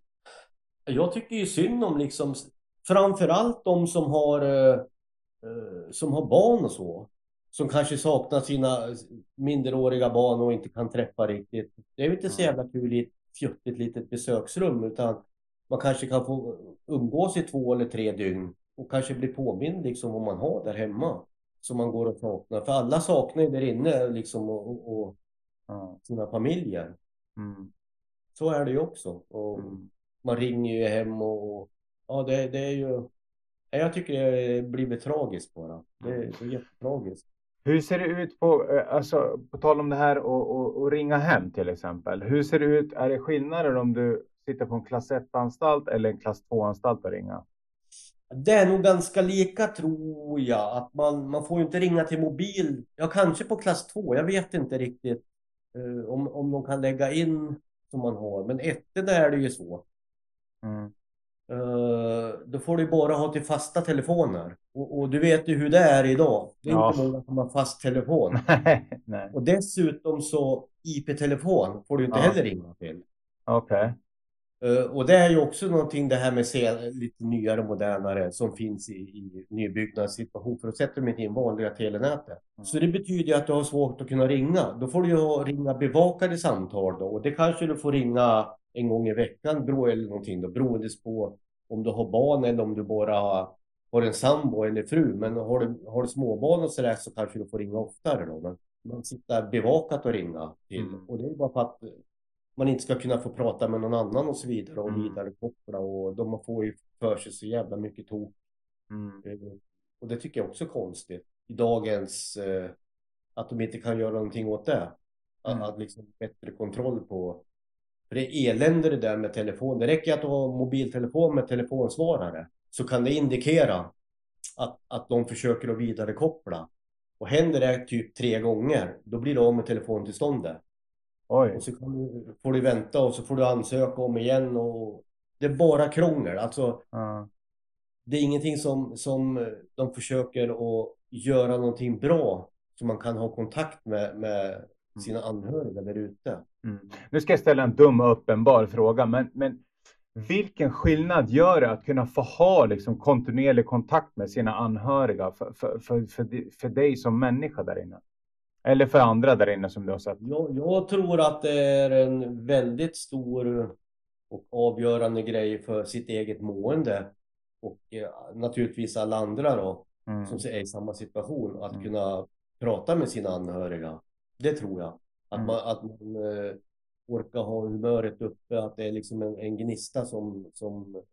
Jag tycker ju synd om liksom framförallt de som har eh, eh, som har barn och så. Som kanske saknar sina minderåriga barn och inte kan träffa riktigt. Det är ju inte så jävla kul i fjuttigt litet besöksrum utan man kanske kan få umgås i två eller tre dygn och kanske bli påmind liksom vad man har där hemma. Som man går och saknar. För alla saknar ju där inne liksom och, och, och sina familjer. Mm. Så är det ju också. Och mm. Man ringer ju hem och ja, det, det är ju... Jag tycker det blir tragiskt bara. Det, det är jättetragiskt. Hur ser det ut på, eh, alltså på tal om det här och, och, och, ringa hem till exempel. Hur ser det ut? Är det skillnader om du sitter på en klass 1-anstalt eller en klass 2-anstalt att ringa? Det är nog ganska lika tror jag. Att man, man får ju inte ringa till mobil. Ja, kanske på klass 2. Jag vet inte riktigt uh, om, om de kan lägga in som man har. Men ettorna är det ju så. Mm. Uh, då får du bara ha till fasta telefoner. Och, och, du vet ju hur det är idag. Det är ja. inte många som har fast telefon. Nej. Och dessutom så IP-telefon får du inte ja. heller ringa till. Okej. Okay. Uh, och det är ju också någonting det här med lite nyare, modernare som finns i, i nybyggnadssituation. För då sätter de inte in vanliga telenätet. Mm. Så det betyder ju att du har svårt att kunna ringa. Då får du ju ringa bevakade samtal då. Och det kanske du får ringa en gång i veckan eller någonting då, beroende på om du har barn eller om du bara har en sambo eller fru. Men har du, har du småbarn och sådär så kanske du får ringa oftare då. Men man sitter bevakat och ringa till. Mm. Och det är bara för att man inte ska kunna få prata med någon annan och så vidare och mm. vidarekoppla och de får ju för sig så jävla mycket tok. Mm. Eh, och det tycker jag också är konstigt i dagens eh, att de inte kan göra någonting åt det. Mm. Att liksom bättre kontroll på för det är elände det där med telefon. Det räcker att du har mobiltelefon med telefonsvarare så kan det indikera att, att de försöker att vidarekoppla. Och händer det typ tre gånger, då blir det av med telefontillståndet. Oj. Och så du, får du vänta och så får du ansöka om igen och det är bara krångel. Alltså, mm. Det är ingenting som, som de försöker att göra någonting bra så man kan ha kontakt med, med mm. sina anhöriga där ute. Mm. Nu ska jag ställa en dum och uppenbar fråga, men, men vilken skillnad gör det att kunna få ha liksom, kontinuerlig kontakt med sina anhöriga för, för, för, för, för dig som människa där inne? Eller för andra där inne som du har sett? Jag, jag tror att det är en väldigt stor och avgörande grej för sitt eget mående och eh, naturligtvis alla andra då mm. som är i samma situation att mm. kunna prata med sina anhöriga. Det tror jag. Att mm. man, att man eh, orkar ha humöret uppe, att det är liksom en, en gnista som, som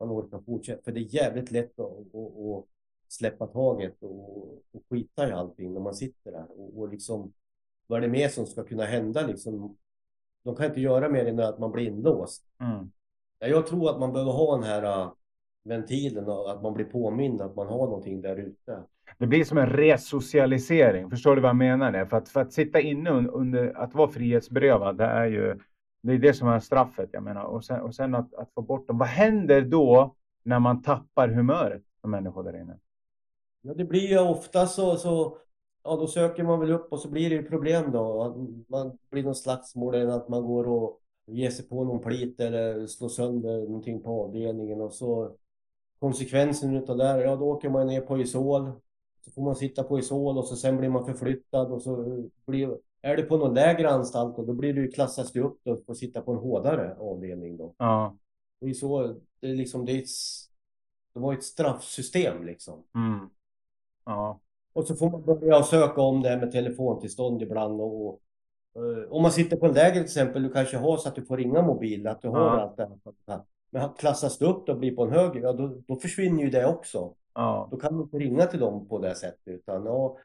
man orkar fortsätta. För det är jävligt lätt att, att, att släppa taget och, och skita i allting när man sitter där. Och, och liksom, vad är det mer som ska kunna hända liksom? De kan inte göra mer än att man blir inlåst. Mm. Jag tror att man behöver ha den här ventilen och att man blir påmind att man har någonting där ute. Det blir som en resocialisering. Förstår du vad jag menar? För att, för att sitta inne under, att vara frihetsberövad, det är ju det är det som är straffet. Jag menar. Och sen, och sen att, att få bort dem. Vad händer då när man tappar humöret som människor där inne? Ja, det blir ju ofta så, så ja, då söker man väl upp och så blir det ju problem då. Man blir någon slagsmål eller att man går och ger sig på någon plit eller slår sönder någonting på avdelningen och så konsekvensen utav det, ja då åker man ner på Isol. Så får man sitta på Isol och så sen blir man förflyttad och så blir, är det på någon lägre anstalt och då blir du klassas du upp och får sitta på en hårdare avdelning då. Ja. Är så, det är liksom, det är ett, det var ett straffsystem liksom. Mm. Ja. Och så får man börja söka om det här med telefontillstånd ibland och, och uh, om man sitter på en läger till exempel, du kanske har så att du får ringa mobil, att du har ja. allt det här. Men klassas du upp och blir på en höger, ja då, då försvinner ju det också. Ja. Då kan du inte ringa till dem på det sättet utan ja,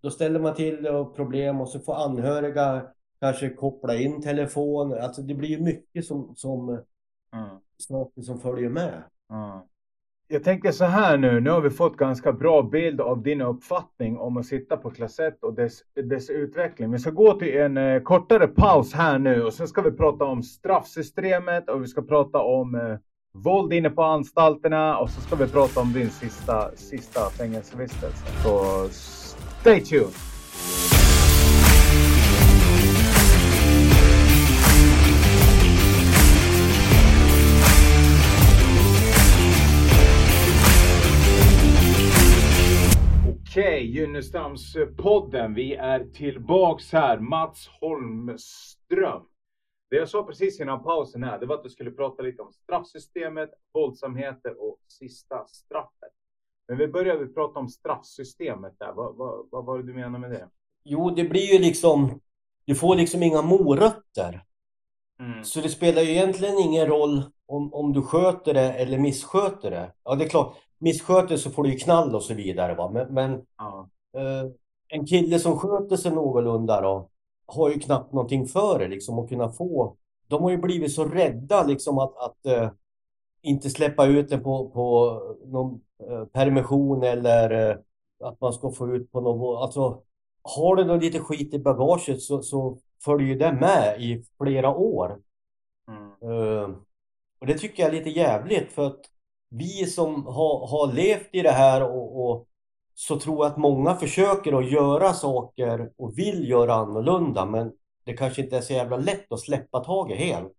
då ställer man till problem och så får anhöriga kanske koppla in telefon. Alltså det blir ju mycket som, som mm. saker som följer med. Mm. Jag tänker så här nu, nu har vi fått ganska bra bild av din uppfattning om att sitta på klass 1 och dess, dess utveckling. Vi ska gå till en eh, kortare paus här nu och sen ska vi prata om straffsystemet och vi ska prata om eh, våld inne på anstalterna och så ska vi prata om din sista, sista fängelsevistelse. Så stay tuned! Okej, Gynnestamspodden. Vi är tillbaks här. Mats Holmström. Det jag sa precis innan pausen här, det var att du skulle prata lite om straffsystemet, våldsamheter och sista straffet. Men vi började prata om straffsystemet där. Vad, vad, vad var det du menade med det? Jo, det blir ju liksom, du får liksom inga morötter. Mm. Så det spelar ju egentligen ingen roll om, om du sköter det eller missköter det. Ja, det är klart, missköter så får du ju knall och så vidare. Va? Men, men ja. eh, en kille som sköter sig någorlunda då, har ju knappt någonting för det liksom att kunna få. De har ju blivit så rädda liksom att, att eh, inte släppa ut den på, på någon eh, permission eller eh, att man ska få ut på någon. Alltså, har du då lite skit i bagaget så, så följer ju det med i flera år. Mm. Uh, och det tycker jag är lite jävligt för att vi som har, har levt i det här och, och, så tror jag att många försöker att göra saker och vill göra annorlunda men det kanske inte är så jävla lätt att släppa taget helt.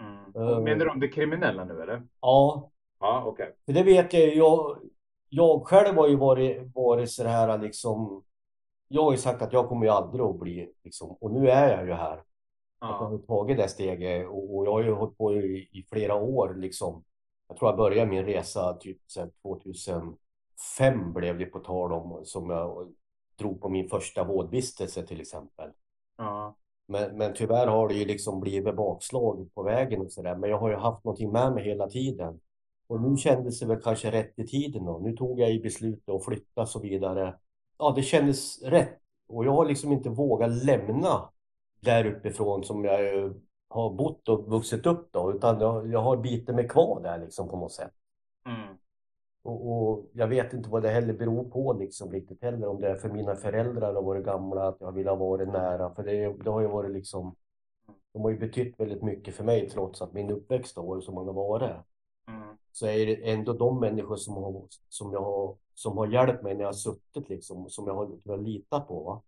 Mm. Menar du om det kriminella nu eller? Ja. Ja, okej. Okay. För det vet jag jag, jag själv har ju varit, varit så här liksom. Jag har ju sagt att jag kommer ju aldrig att bli liksom, och nu är jag ju här. Ja. Att jag har tagit det steget och, och jag har ju hållit på i, i flera år liksom jag tror jag började min resa typ 2005 blev det på tal om som jag drog på min första vårdvistelse till exempel. Ja. Men, men tyvärr har det ju liksom blivit bakslag på vägen och sådär. Men jag har ju haft någonting med mig hela tiden. Och nu kändes det väl kanske rätt i tiden då. Nu tog jag i beslutet att flytta och så vidare. Ja, det kändes rätt. Och jag har liksom inte vågat lämna där uppifrån som jag har bott och vuxit upp då, utan jag, jag har bitit mig kvar där liksom på något sätt. Mm. Och, och, jag vet inte vad det heller beror på liksom riktigt heller, om det är för mina föräldrar har varit gamla, att jag vill ha varit nära, för det, det har ju varit liksom, de har ju betytt väldigt mycket för mig trots att min uppväxt har varit som den har varit. Mm. Så är det ändå de människor som har, som jag har, som har hjälpt mig när jag har suttit liksom, som jag har, jag har litat på. Va?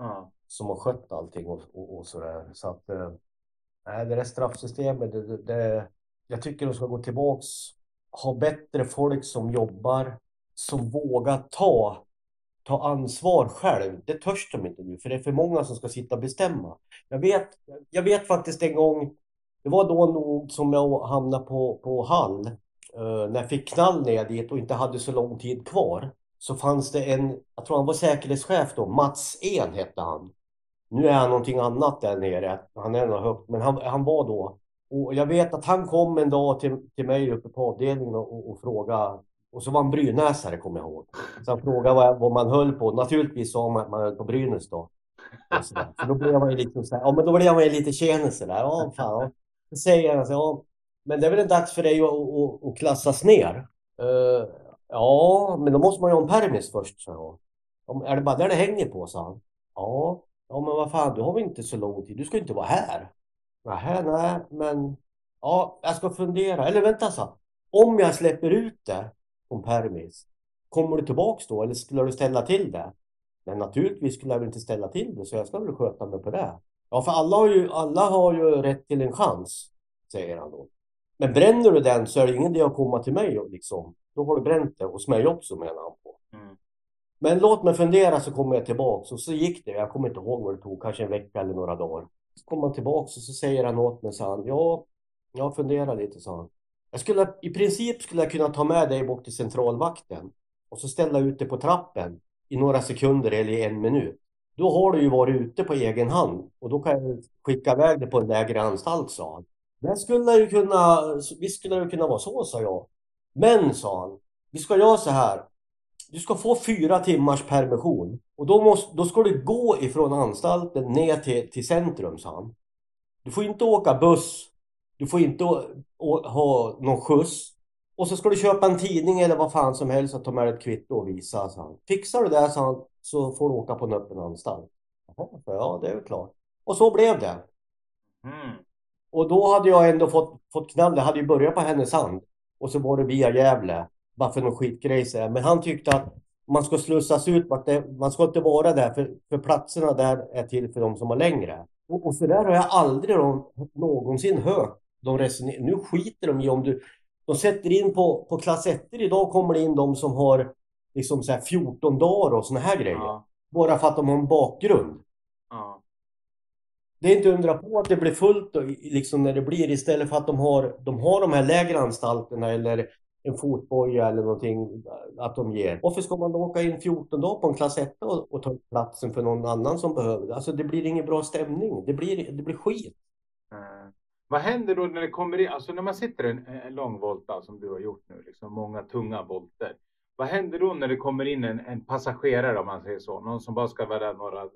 Mm. Som har skött allting och, och, och sådär. Så att, eh, Nej, det där straffsystemet, det, det, jag tycker de ska gå tillbaks, ha bättre folk som jobbar, som vågar ta, ta ansvar själv. Det törs de inte nu, för det är för många som ska sitta och bestämma. Jag vet, jag vet faktiskt en gång, det var då nog som jag hamnade på, på Hall, uh, när jag fick knall ner dit och inte hade så lång tid kvar. Så fanns det en, jag tror han var säkerhetschef då, Mats En hette han. Nu är han någonting annat där nere, han är nog högt, men han, han var då och jag vet att han kom en dag till, till mig uppe på avdelningen och, och frågade och så var han brynäsare kommer jag ihåg. Så han frågade vad, vad man höll på. Naturligtvis sa man att man höll på Brynäs då. Så då blev man ju liksom så här, ja men då blev man ju lite tjenis där. Ja fan. Så säger han så ja men det är väl en dags för dig att, att, att klassas ner? Uh, ja men då måste man ju ha en permis först så jag. Är det bara där det hänger på sa han. Ja. Ja men vad fan du har väl inte så lång tid. Du ska inte vara här. Nähä, nej, men ja, jag ska fundera. Eller vänta så. Om jag släpper ut det om permis, kommer du tillbaks då eller skulle du ställa till det? Men naturligtvis skulle jag väl inte ställa till det så jag ska väl sköta mig på det. Ja, för alla har ju, alla har ju rätt till en chans, säger han då. Men bränner du den så är det ingen idé att komma till mig och liksom. Då har du bränt det hos mig också menar han på. Mm. Men låt mig fundera så kommer jag tillbaks och så gick det. Jag kommer inte ihåg vad det tog, kanske en vecka eller några dagar. Så kommer han tillbaks och så säger han åt mig, sa han, ja, jag funderar lite, sa han. Jag skulle, I princip skulle jag kunna ta med dig bort till centralvakten och så ställa ut dig på trappen i några sekunder eller i en minut. Då har du ju varit ute på egen hand och då kan jag skicka iväg dig på en lägre anstalt, sa han. Det skulle ju kunna, visst skulle det kunna vara så, sa jag. Men, sa han, vi ska göra så här. Du ska få fyra timmars permission och då, måste, då ska du gå ifrån anstalten ner till, till centrum, sa han. Du får inte åka buss. Du får inte å, å, ha någon skjuts. Och så ska du köpa en tidning eller vad fan som helst och ta med ett kvitto och visa, sa han. Fixar du det, sa han, så får du åka på en öppen anstalt. Jaha, ja, det är väl klart. Och så blev det. Mm. Och då hade jag ändå fått, fått knall. Det hade ju börjat på Härnösand. Och så var det via Gävle. Bara för någon skitgrej. Men han tyckte att man ska slussas ut man ska inte vara där för, för platserna där är till för de som har längre. Och, och så där har jag aldrig någonsin hört de resonera. Nu skiter de i om du, de sätter in på, på klass 1 idag kommer det in de som har liksom så 14 dagar och såna här grejer. Ja. Bara för att de har en bakgrund. Ja. Det är inte undra på att det blir fullt liksom när det blir istället för att de har, de har de här lägre anstalterna eller en fotboja eller någonting att de ger. Varför ska man då åka in 14 dagar på en klass 1 och, och ta platsen för någon annan som behöver det? Alltså det blir ingen bra stämning. Det blir, det blir skit. Mm. Vad händer då när det kommer in, alltså när man sitter en, en lång volta som du har gjort nu, liksom många tunga volter. Vad händer då när det kommer in en, en passagerare om man säger så, någon som bara ska vara där några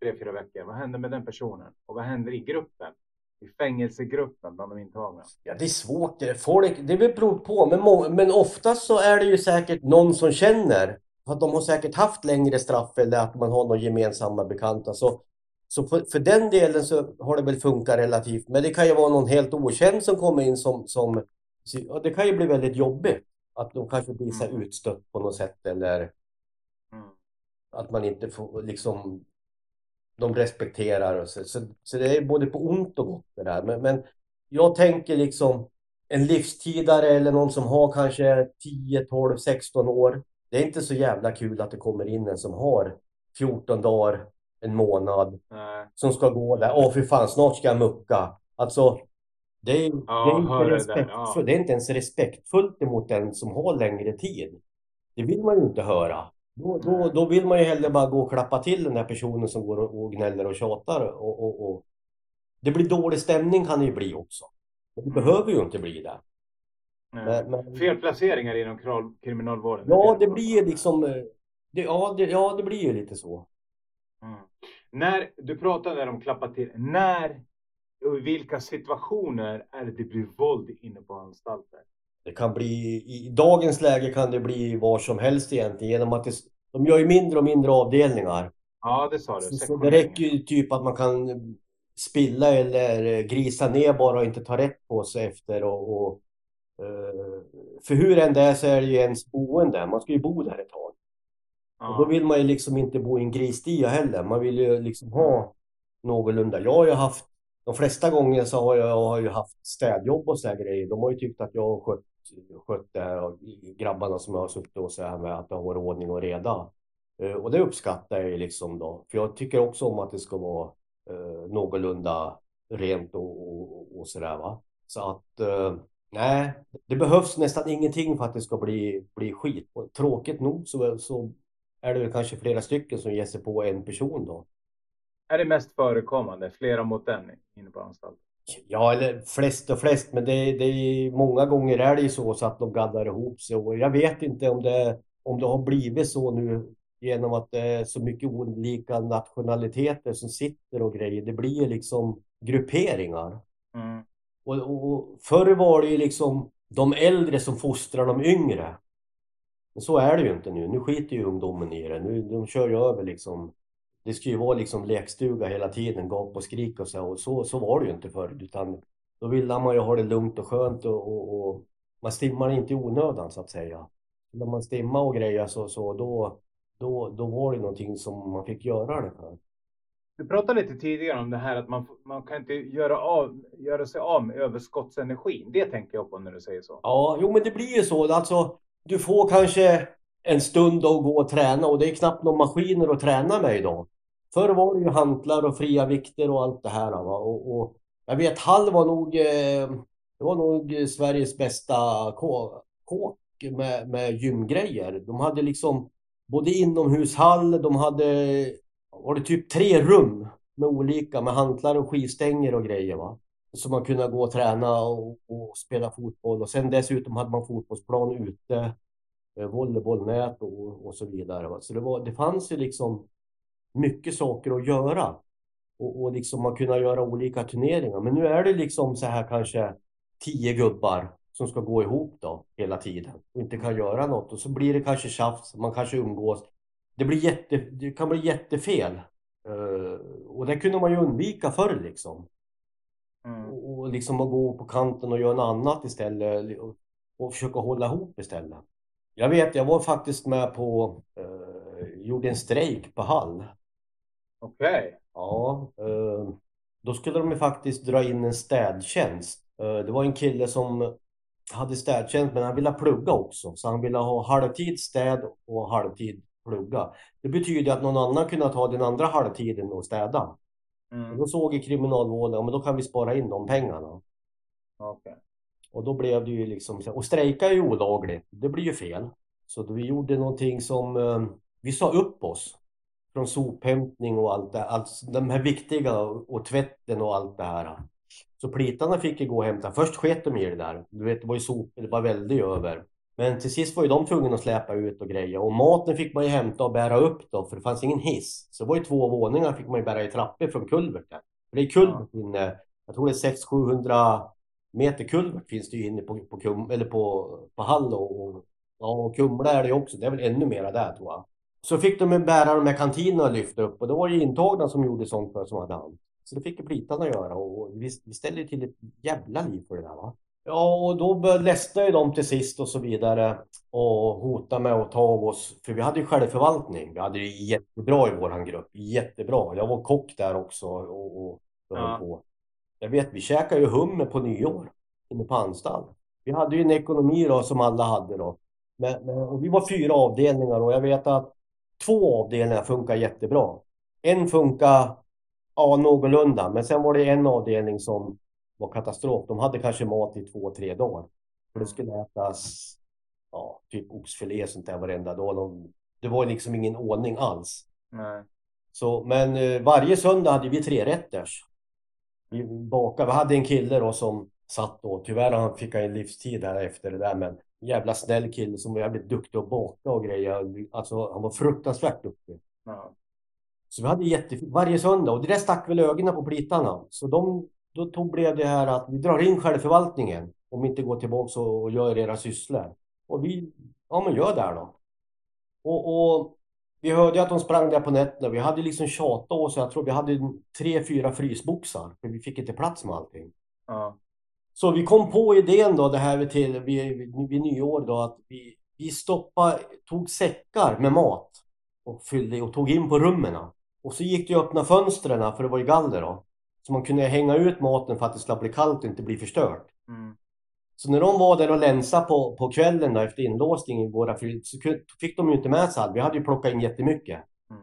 tre, fyra veckor. Vad händer med den personen? Och vad händer i gruppen? I fängelsegruppen bland de intagna? Ja, det är svårt. Folk, det beror på, men, men oftast så är det ju säkert någon som känner att de har säkert haft längre straff eller att man har några gemensamma bekanta. Så, så för, för, den delen så har det väl funkat relativt. Men det kan ju vara någon helt okänd som kommer in som, som och det kan ju bli väldigt jobbigt. Att de kanske blir så mm. utstött på något sätt eller mm. att man inte får liksom de respekterar och så, så, så, det är både på ont och gott det där. Men, men jag tänker liksom en livstidare eller någon som har kanske 10, 12, 16 år. Det är inte så jävla kul att det kommer in en som har 14 dagar, en månad, Nej. som ska gå där. Åh fy fan, snart ska jag mucka. Alltså, det är, ja, det, är inte respektfullt. Ja. det är inte ens respektfullt emot den som har längre tid. Det vill man ju inte höra. Då, då, då vill man ju hellre bara gå och klappa till den där personen som går och, gnäller och tjatar. Och, och, och, Det blir dålig stämning kan det ju bli också. Men det behöver ju inte bli det. Men, men... Felplaceringar inom kriminalvården? Ja, det blir liksom... Eh, det, ja, det, ja, det blir ju lite så. Mm. När du pratade om klappa till. När och i vilka situationer är det det blir våld inne på anstalter? Det kan bli, i dagens läge kan det bli var som helst egentligen genom att det, de gör ju mindre och mindre avdelningar. Ja, det sa du. Så, så det räcker ju typ att man kan spilla eller grisa ner bara och inte ta rätt på sig efter och, och uh, för hur än det är så är det ju ens boende. Man ska ju bo där ett tag. Ja. Och då vill man ju liksom inte bo i en grisdia heller. Man vill ju liksom ha någorlunda. Jag har ju haft de flesta gånger så har jag, jag har ju haft städjobb och sådana grejer. De har ju tyckt att jag har skött, skött det här och grabbarna som jag har suttit och så här med att det har varit ordning och reda. Eh, och det uppskattar jag ju liksom då. För jag tycker också om att det ska vara eh, någorlunda rent och, och, och sådär va. Så att eh, nej, det behövs nästan ingenting för att det ska bli, bli skit. Och tråkigt nog så, så är det väl kanske flera stycken som ger sig på en person då. Är det mest förekommande, flera mot en inne på anstalten? Ja, eller flest och flest, men det, det är, många gånger är det ju så, så att de gaddar ihop sig. Och jag vet inte om det, om det har blivit så nu genom att det är så mycket olika nationaliteter som sitter och grejer. Det blir ju liksom grupperingar. Mm. Och, och förr var det ju liksom de äldre som fostrar de yngre. Men så är det ju inte nu. Nu skiter ju ungdomen i det. Nu, de kör ju över liksom. Det ska ju vara liksom lekstuga hela tiden, gap och skrik och så. Och så, så var det ju inte förr. Utan då ville man ju ha det lugnt och skönt och, och, och man stimmar inte i onödan så att säga. När man stimmar och grejer så, så då, då, då var det någonting som man fick göra det för. Du pratade lite tidigare om det här att man, man kan inte göra, av, göra sig av med överskottsenergin. Det tänker jag på när du säger så. Ja, jo men det blir ju så. Alltså, du får kanske en stund att gå och träna och det är knappt några maskiner att träna med idag. Förr var det ju hantlar och fria vikter och allt det här. Va? Och, och jag vet Hall var nog, eh, det var nog Sveriges bästa kåk med, med gymgrejer. De hade liksom både inomhushall, de hade var det typ tre rum med olika med hantlar och skivstänger och grejer. Va? Så man kunde gå och träna och, och, spela fotboll och sen dessutom hade man fotbollsplan ute, volleybollnät och, och så vidare. Va? Så det, var, det fanns ju liksom mycket saker att göra och, och liksom man kunde göra olika turneringar. Men nu är det liksom så här kanske tio gubbar som ska gå ihop då hela tiden och inte kan göra något och så blir det kanske tjafs, man kanske umgås. Det, blir jätte, det kan bli jättefel. Uh, och det kunde man ju undvika förr liksom. Mm. Och, och liksom att gå på kanten och göra något annat istället och, och försöka hålla ihop istället. Jag vet, jag var faktiskt med på, uh, gjorde en strejk på Hall. Okej. Okay. Ja, uh, då skulle de ju faktiskt dra in en städtjänst. Det var en kille som hade städtjänst men han ville plugga också. Så han ville ha halvtid städ och halvtid plugga. Det betyder att någon annan kunde ta den andra halvtiden och städa. Mm. Och då såg i kriminalvården, men då kan vi spara in de pengarna. Okay. Och då blev det ju liksom, och strejka är ju olagligt. Det blir ju fel. Så vi gjorde någonting som, eh, vi sa upp oss. Från sophämtning och allt det, alltså de här viktiga och tvätten och allt det här. Så plitarna fick ju gå och hämta. Först sket de i det där. Du vet, det var ju sopor, det var väldigt över. Men till sist var ju de tvungna att släpa ut och greja. Och maten fick man ju hämta och bära upp då, för det fanns ingen hiss. Så det var ju två våningar fick man ju bära i trappor från kulverten. För det är kulvert inne, jag tror det är 600-700 meter kulvert finns det ju inne på, på, kum, eller på, på Hall och, ja, och Kumla är det ju också. Det är väl ännu mera där tror jag. Så fick de bära de här kantinerna och lyfta upp och det var ju intagna som gjorde sånt för som hade hand. Så det fick ju plitarna göra och vi, vi ställde till ett jävla liv för det där va. Ja, och då ledsnade de till sist och så vidare och hotade med att ta av oss, för vi hade ju självförvaltning. Vi hade det jättebra i våran grupp, jättebra. Jag var kock där också och, och ja. på. Jag vet, vi käkade ju hummer på nyår inne på anstalt. Vi hade ju en ekonomi då som alla hade då. Men, men, och vi var fyra avdelningar och jag vet att två avdelningar funkar jättebra. En funkar ja, någorlunda, men sen var det en avdelning som var katastrof. De hade kanske mat i två, tre dagar. För det skulle ätas ja, typ oxfilé och sånt där varenda dag. De, det var liksom ingen ordning alls. Nej. Så, men eh, varje söndag hade vi tre rätters. Vi bakade. Vi hade en kille då som satt då. Tyvärr han fick han en livstid här efter det där. Men jävla snäll kille som var jävligt duktig att baka och grejer. Alltså han var fruktansvärt duktig. Ja. Så vi hade jätte... varje söndag och det där stack väl ögonen på plitarna. Så de då tog, blev det här att vi drar in självförvaltningen om inte går tillbaka och gör era sysslor. Och vi, ja men gör det då. Och, och vi hörde att de sprang där på nätterna. Vi hade liksom tjatat oss. Jag tror vi hade tre, fyra frysboxar. För vi fick inte plats med allting. Ja. Så vi kom på idén då, det här till vid, vid, vid nyår då, att vi, vi stoppade, tog säckar med mat och fyllde och tog in på rummen. Och så gick det att öppna fönstren för det var ju galler då. Så man kunde hänga ut maten för att det skulle bli kallt och inte bli förstört. Mm. Så när de var där och länsade på, på kvällen då, efter inlåsning i våra fyr så fick de ju inte med sig allt. Vi hade ju plockat in jättemycket. Mm.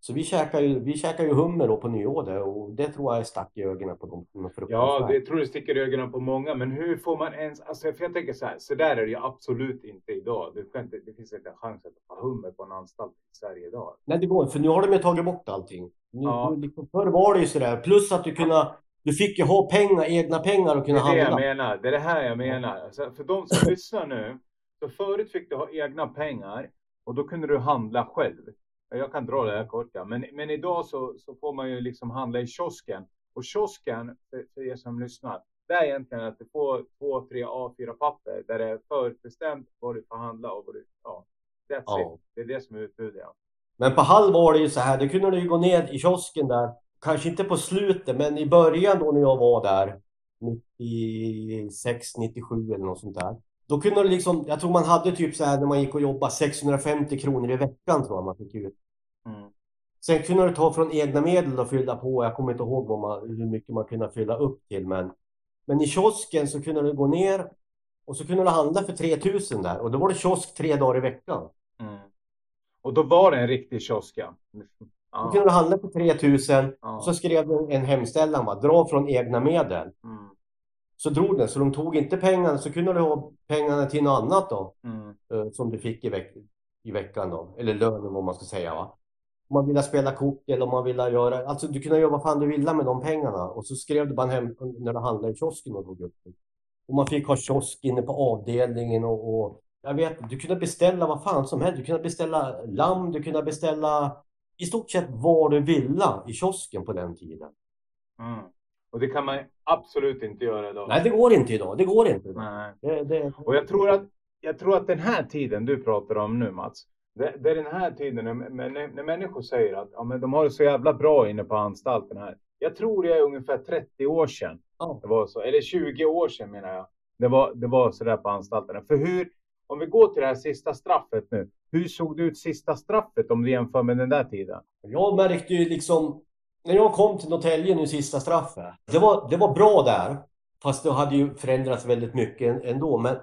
Så vi käkade ju, vi käkade ju hummer då på nyår där, och det tror jag stack i ögonen på dem. Ja, det tror jag sticker i ögonen på många. Men hur får man ens... Alltså, för jag tänker så här, så där är det ju absolut inte idag. Kan inte, det finns inte en chans att ha hummer på en anstalt i Sverige idag. Nej, det går inte, för nu har de ju tagit bort allting. Nu, Ja. liksom, förr var det ju sådär, plus att du kunde, du fick ju ha pengar, egna pengar och Det kunna är det jag handla. menar. Det är det här jag menar. Alltså, för de som lyssnar nu. Så förut fick du ha egna pengar och då kunde du handla själv. Jag kan dra det här kort. Ja. Men, men idag så, så får man ju liksom handla i kiosken. Och kiosken, för, för er som lyssnar, det är egentligen att du får två, tre A4-papper där det är förutbestämt vad du får handla och vad du... Ja, that's Ja. it. Det är det som är utbudet. Ja. Men på halv var det ju så här, det kunde du ju gå ner i kiosken där, kanske inte på slutet, men i början då när jag var där, 96, 97 eller något sånt där. Då kunde du liksom, jag tror man hade typ så här när man gick och jobbade 650 kronor i veckan tror jag man fick ut. Mm. Sen kunde du ta från egna medel och fylla på. Jag kommer inte ihåg vad man, hur mycket man kunde fylla upp till. Men, men i kiosken så kunde du gå ner och så kunde du handla för 3000 där. Och då var det kiosk tre dagar i veckan. Mm. Och då var det en riktig kiosk. Ja. Ja. kunde du handla för 3000. Ja. Så skrev du en hemställan, va? dra från egna medel. Mm. Så drog den, så de tog inte pengarna. Så kunde du ha pengarna till något annat då. Mm. eh, Som du fick i, veck i veckan då. Eller lönen vad man ska säga. Va? Om man ville spela kort eller om man ville göra. Alltså du kunde göra vad fan du ville med de pengarna. Och så skrev du bara hem när du handlade i kiosken och drog upp det. Och man fick ha kiosk inne på avdelningen och, och jag vet, du kunde beställa vad fan som helst. Du kunde beställa lamm, du kunde beställa i stort sett vad du ville i kiosken på den tiden. Mm. Och det kan man absolut inte göra idag. Nej, det går inte idag. Det går inte. Idag. Nej. Det, det, Och jag tror att, jag tror att den här tiden du pratar om nu Mats. Det, det är den här tiden när, när, när människor säger att ja, men de har det så jävla bra inne på anstalten här. Jag tror det är ungefär 30 år sedan. ja. Det var så, eller 20 år sedan menar jag. Det var, det var så där på anstalterna. För hur, om vi går till det här sista straffet nu. Hur såg det ut sista straffet om du jämför med den där tiden? Jag märkte ju liksom, när jag kom till Norrtälje nu sista straffet, det var, det var bra där. Fast det hade ju förändrats väldigt mycket ändå. Men,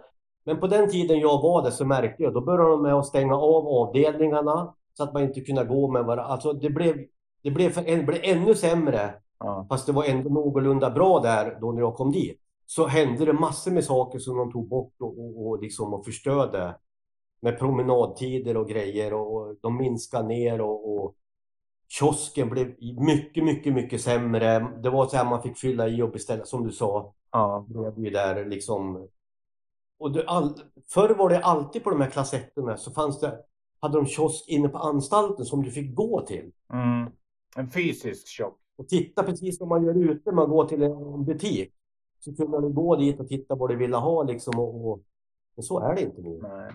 men på den tiden jag var där så märkte jag, då började de med att stänga av avdelningarna. Så att man inte kunde gå med varandra. Alltså det blev, det blev, för, det blev ännu sämre. Ja. Fast det var ändå någorlunda bra där då när jag kom dit. Så hände det massor med saker som de tog bort och, och, och, liksom och förstörde. Med promenadtider och grejer och, de minskade ner och, och kiosken blev mycket, mycket, mycket sämre. Det var så här man fick fylla i och beställa som du sa. Ja. Ju där liksom. Och det, all, förr var det alltid på de här klassetterna så fanns det, hade de kiosk inne på anstalten som du fick gå till. Mm. En fysisk chock. Och titta precis som man gör ute, man går till en butik. Så kunde du gå dit och titta vad du ville ha liksom. Och, och, men så är det inte nu. Nej.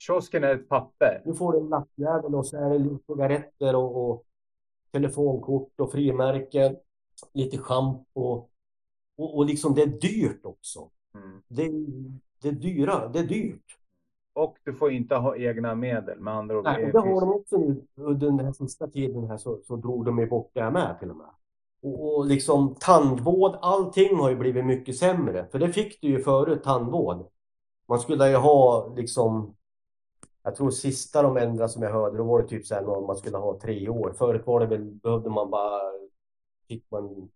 Kiosken är ett papper. Nu får du en lappjävel och så är det lite cigaretter och, och telefonkort och frimärken. Lite schampo. Och, och liksom det är dyrt också. Mm. Det, det är dyra, det är dyrt. Och du får inte ha egna medel med andra ord. Nej, och det har de också nu den här sista tiden här så, så drog de ju bort det här med till och med. Och, och liksom tandvård, allting har ju blivit mycket sämre. För det fick du ju förut, tandvård. Man skulle ju ha liksom, jag tror sista de ändrade som jag hörde, då var det typ så här någon man skulle ha tre år. Förut var det väl, behövde man bara, fick man,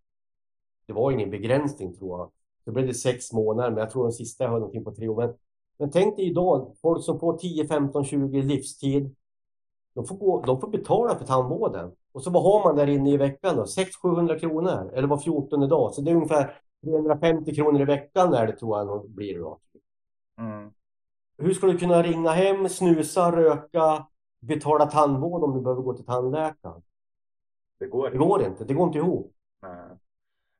det var ingen begränsning tror jag. Då blev det sex månader, men jag tror den sista jag hörde någonting på tre år. Men, men tänk dig idag, folk som får 10, 15, 20 livstid. De får, gå, de får betala för tandvården. Och så vad har man där inne i veckan då? 600-700 kronor. Eller var 14 dag. Så det är ungefär 350 kronor i veckan där det tror jag nog blir då. Mm. Hur ska du kunna ringa hem, snusa, röka, betala tandvård om du behöver gå till tandläkaren? Det går Det går inte. Det går inte ihop. Nej.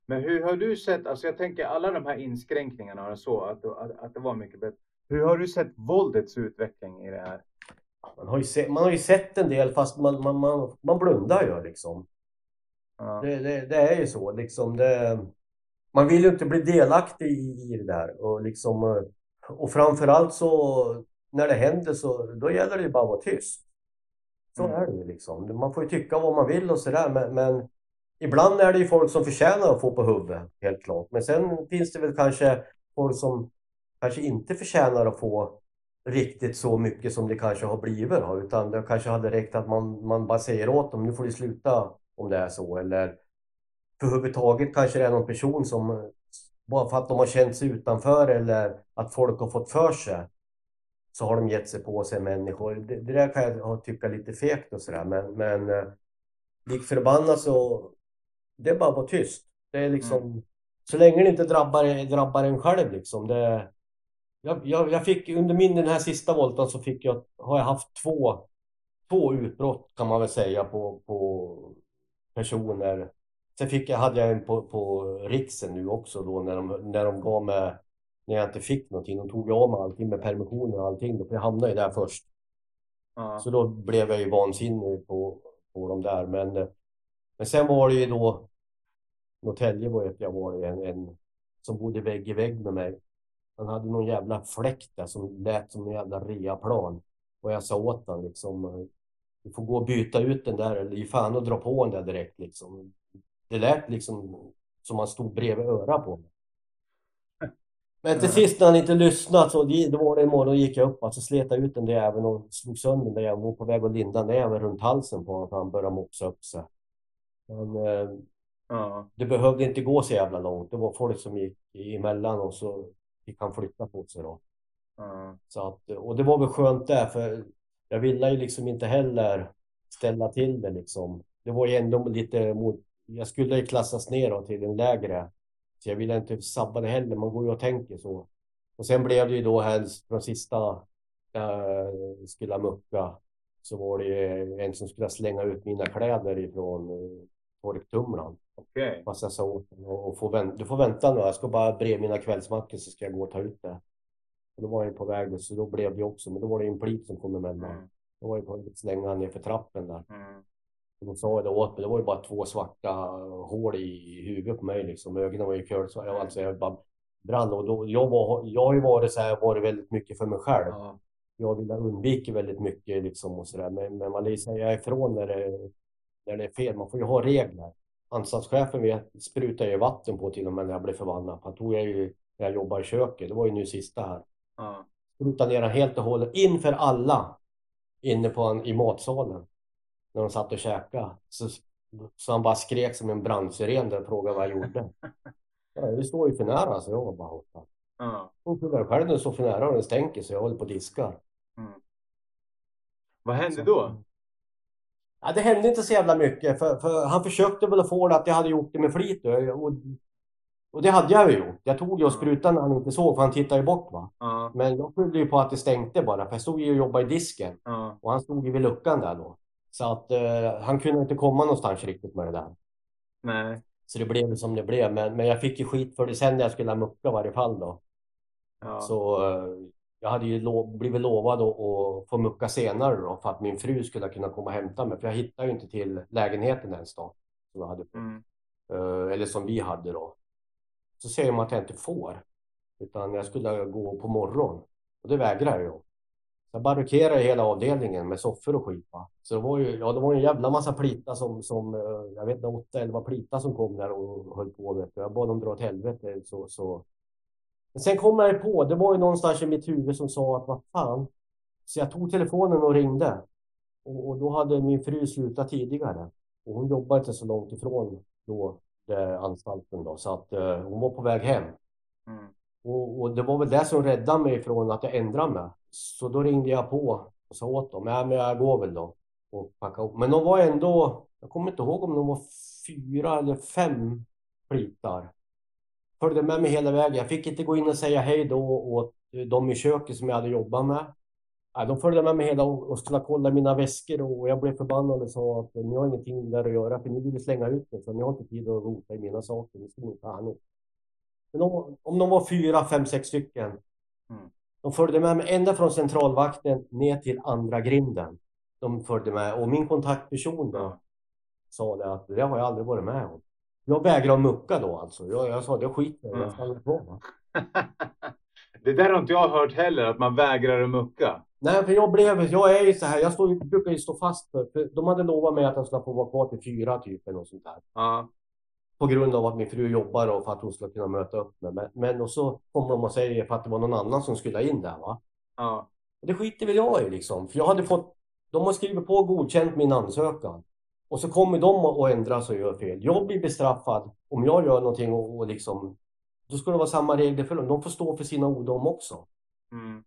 Men hur har du sett, alltså jag tänker alla de här inskränkningarna och så, att, att, att det var mycket bättre. Hur har du sett våldets utveckling i det här? Man har ju sett, man har ju sett en del fast man, man, man, man blundar ju liksom. Ja. Det, det, det är ju så liksom. Det, man vill ju inte bli delaktig i, i det där. Och, liksom, eh, och framförallt så när det händer så då gäller det ju bara att vara tyst. Så Mm. är det ju liksom. Man får ju tycka vad man vill och sådär men, men ibland är det ju folk som förtjänar att få på huvudet, helt klart. Men sen finns det väl kanske folk som kanske inte förtjänar att få riktigt så mycket som det kanske har blivit. Då, utan det kanske hade räckt att man, man bara säger åt dem, nu får du sluta om det är så. Eller för överhuvudtaget kanske det är någon person som bara för att de har känt sig utanför eller att folk har fått för sig så har de gett sig på sig människor. Det, det där kan jag tycka lite fegt och sådär men, men eh, lik förbannat så det är bara att vara tyst. Det är liksom mm. så länge det inte drabbar, drabbar en själv liksom. Det, jag, jag, jag fick under min den här sista volten så fick jag, har jag haft två, två utbrott kan man väl säga på, på personer. Sen fick jag, hade jag en på, på Riksen nu också då när de, när de gav mig, när jag inte fick någonting. De tog av mig allting med permissioner och allting. Då, för jag hamnade ju där först. Ja. Så då blev jag ju vansinnig på, på de där. Men, men sen var det ju då Norrtälje var ett jag var en, en som bodde vägg i vägg med mig. Han hade någon jävla fläkt där som lät som en jävla reaplan. Och jag sa åt honom liksom, du får gå och byta ut den där eller ge fan och dra på den där direkt liksom. Det lät liksom som han stod bredvid örat på mig. Men till sist när han inte lyssnade så då var det en morgon gick jag upp och så slet jag ut den där även och slog sönder den där jag var på väg att linda näven runt halsen på honom för han började mopsa upp sig. Men eh, ja. det behövde inte gå så jävla långt. Det var folk som gick emellan och så fick han flytta på sig då. Mm. Så att, och det var väl skönt där för jag ville ju liksom inte heller ställa till det liksom. Det var ju ändå lite mot, jag skulle klassas ner till en lägre. Så jag ville inte sabba det heller, man går ju och tänker så. Och sen blev det ju då helst från sista äh, skulle mucka så var det ju en som skulle slänga ut mina kläder ifrån äh, torktumlaren. Okay. Fast jag sa åt och få vänta, du får vänta nu, jag ska bara bre mina kvällsmackor så ska jag gå och ta ut det. Och då var jag på väg så då blev det också, men då var det en plit som kom emellan. Mm. Då var jag på väg att slänga ner för trappen där. Mm. De sa det åt mig, det var ju bara två svarta hål i huvudet på mig liksom. Ögonen var ju kulsvarta, mm. alltså jag bara brann. Och då, jag, var, jag har ju varit så här, varit väldigt mycket för mig själv. Mm. Jag vill undvika väldigt mycket liksom och sådär. Men, men man lär säga ifrån när det, när det är fel. Man får ju ha regler anstaltschefen vet, sprutade ju vatten på till och med när jag blev förbannad. Han tog jag ju när jag jobbade i köket. Det var ju nu sista här. Ja. Sprutade ner helt och hållet inför alla inne på en, i matsalen. När de satt och käkade. Så, så han bara skrek som en brandsiren där och frågade vad jag gjorde. Ja, det står ju för nära så jag bara borta. Ja. Och själv när det står för nära och den stänker så jag håller på och diskar. Mm. Vad hände då? Ja, det hände inte så jävla mycket för, för, han försökte väl att få det att jag hade gjort det med flit. Och, och det hade jag ju gjort. Jag tog ju och sprutade när han inte såg för han tittade ju bort va. Uh. Men jag skyllde ju på att det stänkte bara för jag stod ju och jobbade i disken. Uh. Och han stod ju vid luckan där då. Så att uh, han kunde inte komma någonstans riktigt med det där. Nej. Så det blev som det blev. Men, men jag fick ju skit för det sen när jag skulle mucka i varje fall då. Så eh, jag hade ju lov, blivit lovad att, få mucka senare då för att min fru skulle kunna komma och hämta mig. För jag hittade ju inte till lägenheten ens då. Som jag hade, mm. uh, eller som vi hade då. Så säger de att jag inte får. Utan jag skulle gå på morgon. Och det vägrar jag. Jag barrikaderade hela avdelningen med soffor och skit. Va? Så det var ju, ja, det var en jävla massa plita som, som eh, jag vet inte, åtta, elva plita som kom där och höll på. Vet du. Jag bad dem dra åt helvete. Så, så men sen kom jag på, det var ju någonstans i mitt huvud som sa att vad fan. Så jag tog telefonen och ringde. Och, och då hade min fru slutat tidigare. Och hon jobbade inte så långt ifrån då, anstalten då. Så att eh, hon var på väg hem. Mm. Och, och, det var väl det som räddade mig från att jag ändrade mig. Så då ringde jag på och sa åt dem, ja men jag går väl då. Och packa upp. Men de var ändå, jag kommer inte ihåg om de var fyra eller fem plitar följde med mig hela vägen. Jag fick inte gå in och säga hej då åt de i köket som jag hade jobbat med. de följde med mig hela och skulle kolla mina väskor och jag blev förbannad och sa att ni har ingenting där att göra för ni vill slänga ut det så ni har inte tid att rota i mina saker. Ni ska nog ta men om, om de var fyra, fem, sex stycken. Mm. De följde med mig ända från centralvakten ner till andra grinden. De följde med och min kontaktperson då sa det att det har jag aldrig varit med om. Jag vägrar mucka då alltså. Jag, jag sa det skiter jag stannar kvar. det där har inte jag hört heller, att man vägrar att mucka. Nej, för jag blev, jag är ju så här, jag står, brukar ju stå fast för, för de hade lovat mig att jag skulle få vara kvar till fyra typen och sånt där. Ja. På grund av att min fru jobbar och för att hon skulle kunna möta upp mig. Men, men och så kommer de och säger för att det var någon annan som skulle in där va. Ja. Och det skiter väl jag i liksom. För jag hade fått, de har skrivit på och godkänt min ansökan. Och så kommer de och ändras och gör fel. Jag blir bestraffad om jag gör någonting och, och liksom, då ska det vara samma regler för dem. De får stå för sina ord de också. Mm.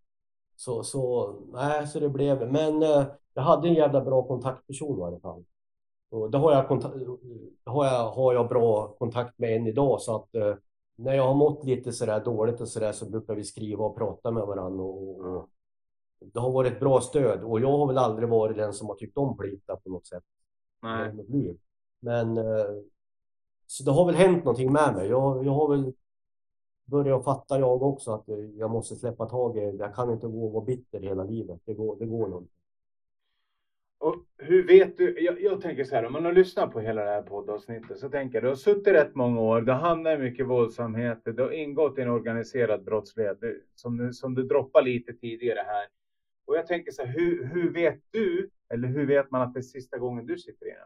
Så, så, nej, så det blev, men eh, jag hade en jävla bra kontaktperson i alla fall. Och det har jag, konta- har jag, har jag bra kontakt med än idag så att eh, när jag har mått lite sådär dåligt och sådär så brukar vi skriva och prata med varandra och, och det har varit ett bra stöd och jag har väl aldrig varit den som har tyckt om plita på något sätt Nej. Men eh, så det har väl hänt någonting med mig. Jag, jag har väl börjat fatta jag också att eh, jag måste släppa taget. Jag kan inte gå och vara bitter hela livet. Det går, det går nog inte. Och hur vet du? Jag, jag tänker så här, om man har lyssnat på hela det här poddavsnittet så tänker jag, du har suttit rätt många år, du har hamnat i mycket våldsamheter, du har ingått i en organiserad brottslighet, du- som, du- som du droppade lite tidigare här. Och jag tänker så här, hur, hur vet du, eller hur vet man att det är sista gången du sitter inne?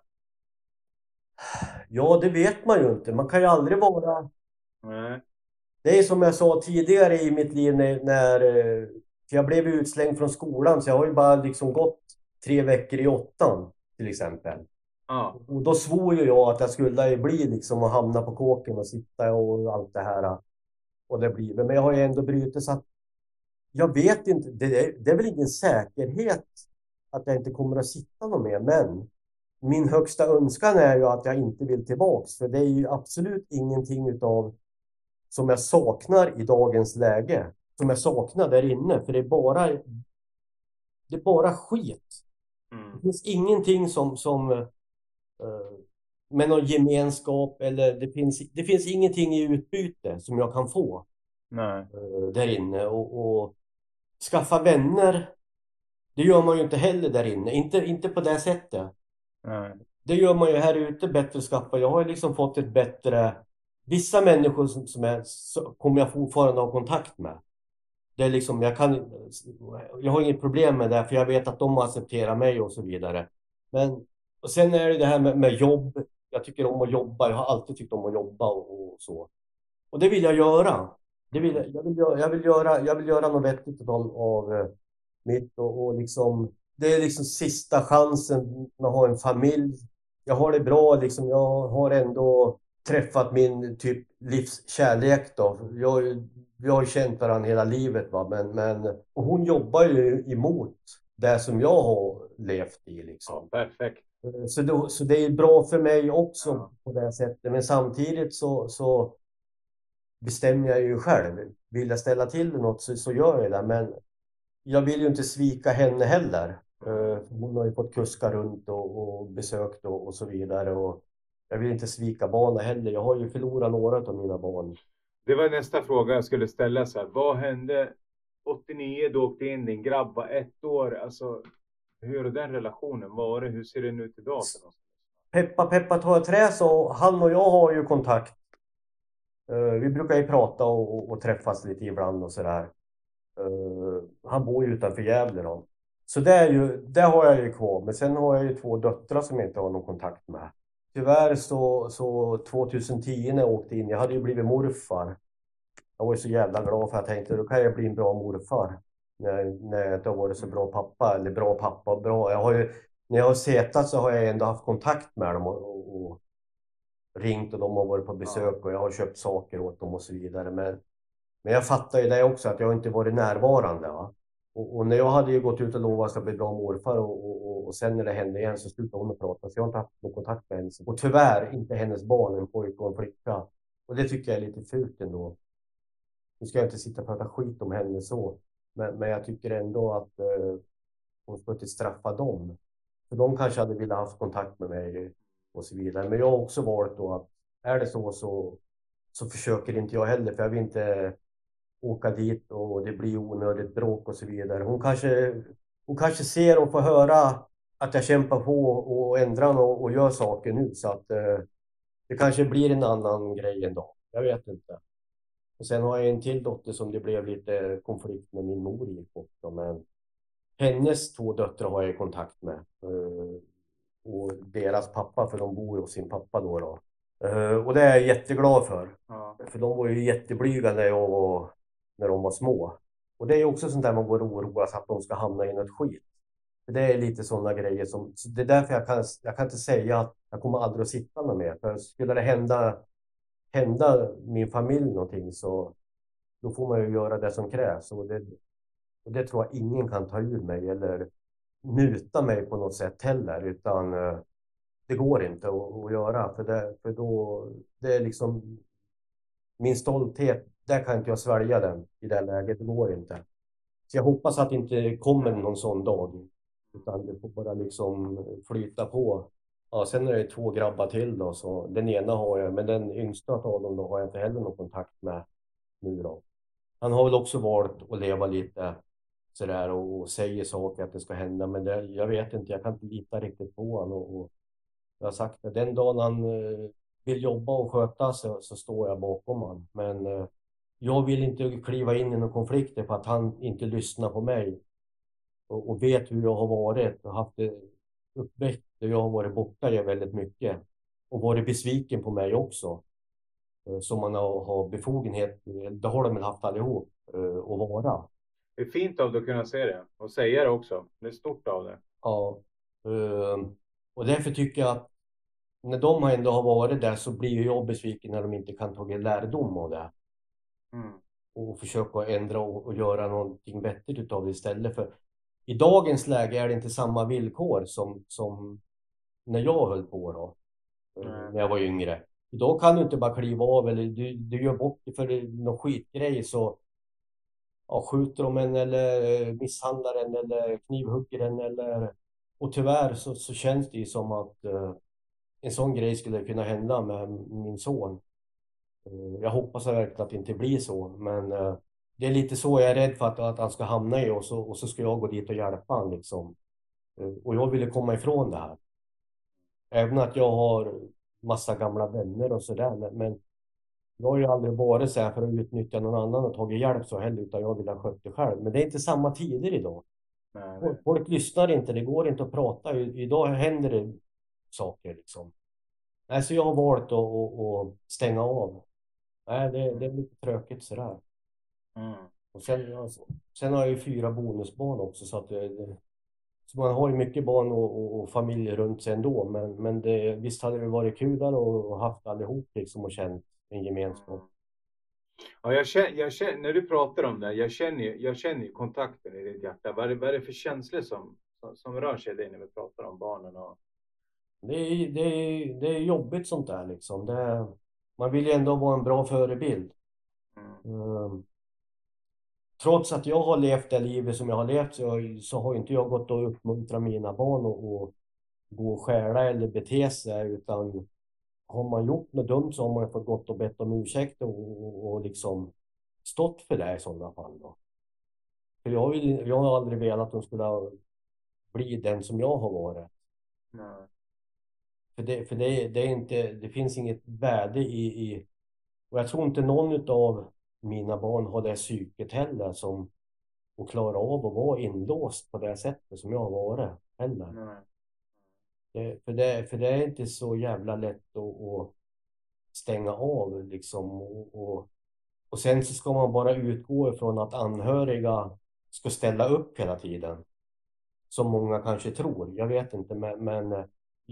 Ja, det vet man ju inte. Man kan ju aldrig vara... Nej. Det är som jag sa tidigare i mitt liv när, när eh, jag blev utslängd från skolan så jag har ju bara liksom gått tre veckor i åttan till exempel. Ja. Och då svor ju jag att jag skulle bli liksom och hamna på kåken och sitta och allt det här. Och det blir Men jag har ju ändå brutit så att jag vet inte. Det är, det är väl ingen säkerhet att jag inte kommer att sitta någon mer. Men min högsta önskan är ju att jag inte vill tillbaks. För det är ju absolut ingenting utav som jag saknar i dagens läge. Som jag saknar där inne. För det är bara, det är bara skit. Mm. Det finns ingenting som, som eh, med någon gemenskap eller det finns, det finns ingenting i utbyte som jag kan få Nej. eh, där inne och, och skaffa vänner. Det gör man ju inte heller där inne, inte, inte på det sättet. Nej. Det gör man ju här ute bättre skaffa. Jag har liksom fått ett bättre... Vissa människor som, som är, kommer jag fortfarande ha kontakt med. Det är liksom, jag kan... Jag har inget problem med det, för jag vet att de accepterar mig och så vidare. Men och sen är det det här med, med jobb. Jag tycker om att jobba. Jag har alltid tyckt om att jobba och, och så. Och det vill jag göra. Det vill, jag, vill, göra- jag, vill göra, jag vill göra något vettigt av, av eh, mitt och, och liksom det är liksom sista chansen att ha en familj. Jag har det bra liksom. Jag har ändå träffat min typ livskärlek då. Jag, vi har ju känt varandra hela livet va. Men, men och hon jobbar ju emot det som jag har levt i liksom. Ja, perfekt. Så det, så det är bra för mig också Ja. på det sättet. Men samtidigt så, så bestämmer jag ju själv. Vill jag ställa till något så, så gör jag det. Men jag vill ju inte svika henne heller. Eh, Hon har ju fått kuska runt och, och besökt och, och så vidare. Och jag vill inte svika barnen heller. Jag har ju förlorat några av mina barn. Det var nästa fråga jag skulle ställa. Så här, vad hände 89? Du åkte in, din grabb var ett år. Alltså, hur har den relationen varit? Hur ser den ut idag? Peppa peppa ta trä så han och jag har ju kontakt. Eh, vi brukar ju prata och, och, och träffas lite ibland och sådär. där. han bor ju utanför Gävle då. Så det, är ju, det har jag ju kvar. Men sen har jag ju två döttrar som jag inte har någon kontakt med. Tyvärr så, så 2010 när jag åkte in, jag hade ju blivit morfar. Jag var ju så jävla glad för jag tänkte då kan jag bli en bra morfar. När, när jag inte har varit så bra pappa, eller bra pappa, bra. Jag har ju, när jag har setat så har jag ändå haft kontakt med dem och, och, och ringt och de har varit på besök och jag har köpt saker åt dem och så vidare. Men, men jag fattar ju det också att jag inte varit närvarande. Va? Och, och när jag hade ju gått ut och lovat att jag ska bli bra morfar och, och, och, och sen när det hände igen så slutade hon att prata. Så jag har inte haft någon kontakt med henne. Och tyvärr inte hennes barn, en pojke och en flicka. Och det tycker jag är lite fult ändå. Nu ska jag inte sitta och prata skit om henne så. Men, men jag tycker ändå att eh, hon ska inte straffa dem. För de kanske hade velat haft kontakt med mig och så vidare. Men jag har också valt då att är det så så, så försöker inte jag heller. För jag vill inte åka dit och det blir onödigt bråk och så vidare. Hon kanske, hon kanske ser och får höra att jag kämpar på och ändrar och, och gör saker nu. Så att eh, det kanske blir en annan grej en dag. Jag vet inte. Och sen har jag en till dotter som det blev lite konflikt med min mor i också. Men hennes två döttrar har jag kontakt med. Eh, och deras pappa, för de bor hos sin pappa då. då. Eh, och det är jag jätteglad för. Ja. För de var ju jätteblyga när, jag var, när de var små. Och det är ju också sånt där man går och oroar sig att de ska hamna i något skit. För det är lite sådana grejer som, så det är därför jag kan, jag kan inte säga att jag kommer aldrig att sitta med mer. För skulle det hända, hända min familj någonting så då får man ju göra det som krävs. Och det, och det tror jag ingen kan ta ur mig eller muta mig på något sätt heller. Utan eh, det går inte att, att göra. För, det, för då, det är liksom min stolthet, där kan inte jag svälja den i det läget. Det går inte. Så jag hoppas att det inte kommer någon sån dag. Utan det får bara liksom flyta på. Ja, sen är det två grabbar till då, så den ena har jag, men den yngsta av dem då har jag inte heller någon kontakt med nu då. Han har väl också valt att leva lite sådär och, och säger saker att det ska hända, men det, jag vet inte, jag kan inte lita riktigt på honom. Och, och jag har sagt det, den dagen han eh, vill jobba och sköta sig så står jag bakom honom. Men eh, jag vill inte kliva in i någon konflikter för att han inte lyssnar på mig och, och vet hur jag har varit och haft det uppväxt och jag har varit borta väldigt mycket och varit besviken på mig också. Eh, som man har, har befogenhet, det har de väl haft allihop, eh, att vara. Det är fint av dig att kunna se det och säga det också. Det är stort av det. Ja, eh, och därför tycker jag att när de ändå har varit där så blir jag besviken när de inte kan ta lärdom av det. Mm. Och försöka ändra och, och göra någonting vettigt utav det istället. För i dagens läge är det inte samma villkor som, som när jag höll på då. Mm. När jag var yngre. Idag kan du inte bara kliva av eller du, du gör bort dig för någon skitgrej så ja, skjuter de en eller misshandlar en eller knivhugger en eller och tyvärr så, så känns det ju som att uh, en sån grej skulle kunna hända med min son. Uh, jag hoppas verkligen att det inte blir så men uh, det är lite så jag är rädd för att, att han ska hamna i och så, och så ska jag gå dit och hjälpa honom liksom. Och jag ville komma ifrån det här. Även att jag har massa gamla vänner och sådär. Men, men jag har ju aldrig varit så här för att utnyttja någon annan och tagit hjälp så heller, utan jag vill ha skött det själv. Men det är inte samma tider idag. Nej, Folk, folk lyssnar inte, det går inte att prata. Idag händer det saker liksom. Nej, så jag har valt att, att, att stänga av. Nej, det, det är lite tråkigt sådär. Mm. Och sen, alltså, sen har jag ju fyra bonusbarn också så att det, det, så man har ju mycket barn och, och, och familj runt sig ändå. Men, men det, visst hade det varit kul att haft allihop liksom och känt en gemenskap. Ja, jag känner, jag känner, när du pratar om det, jag känner, jag känner ju kontakten i ditt hjärta. Vad är, det- vad är det för känslor som, som, som rör sig i dig när vi pratar om barnen? Och, Det är, det, är, det är jobbigt sånt där liksom. Det, man vill ju ändå vara en bra förebild. mm. Ehm, trots att jag har levt det livet som jag har levt så, så har inte jag gått och uppmuntrat mina barn att att gå och stjäla eller bete sig utan har man gjort något dumt så har man fått gått och bett om ursäkt och, och, och liksom stått för det i sådana fall då. För jag, vill, jag har aldrig velat att de skulle bli den som jag har varit. Nej. För det, för det, det är inte, det finns inget värde i, i och jag tror inte någon av mina barn har det psyket heller som att klara av att vara inlåst på det sättet som jag har varit heller. Nej. Det, för, det, för det är inte så jävla lätt att, att stänga av liksom och, och, och sen så ska man bara utgå ifrån att anhöriga ska ställa upp hela tiden. Som många kanske tror, jag vet inte men, men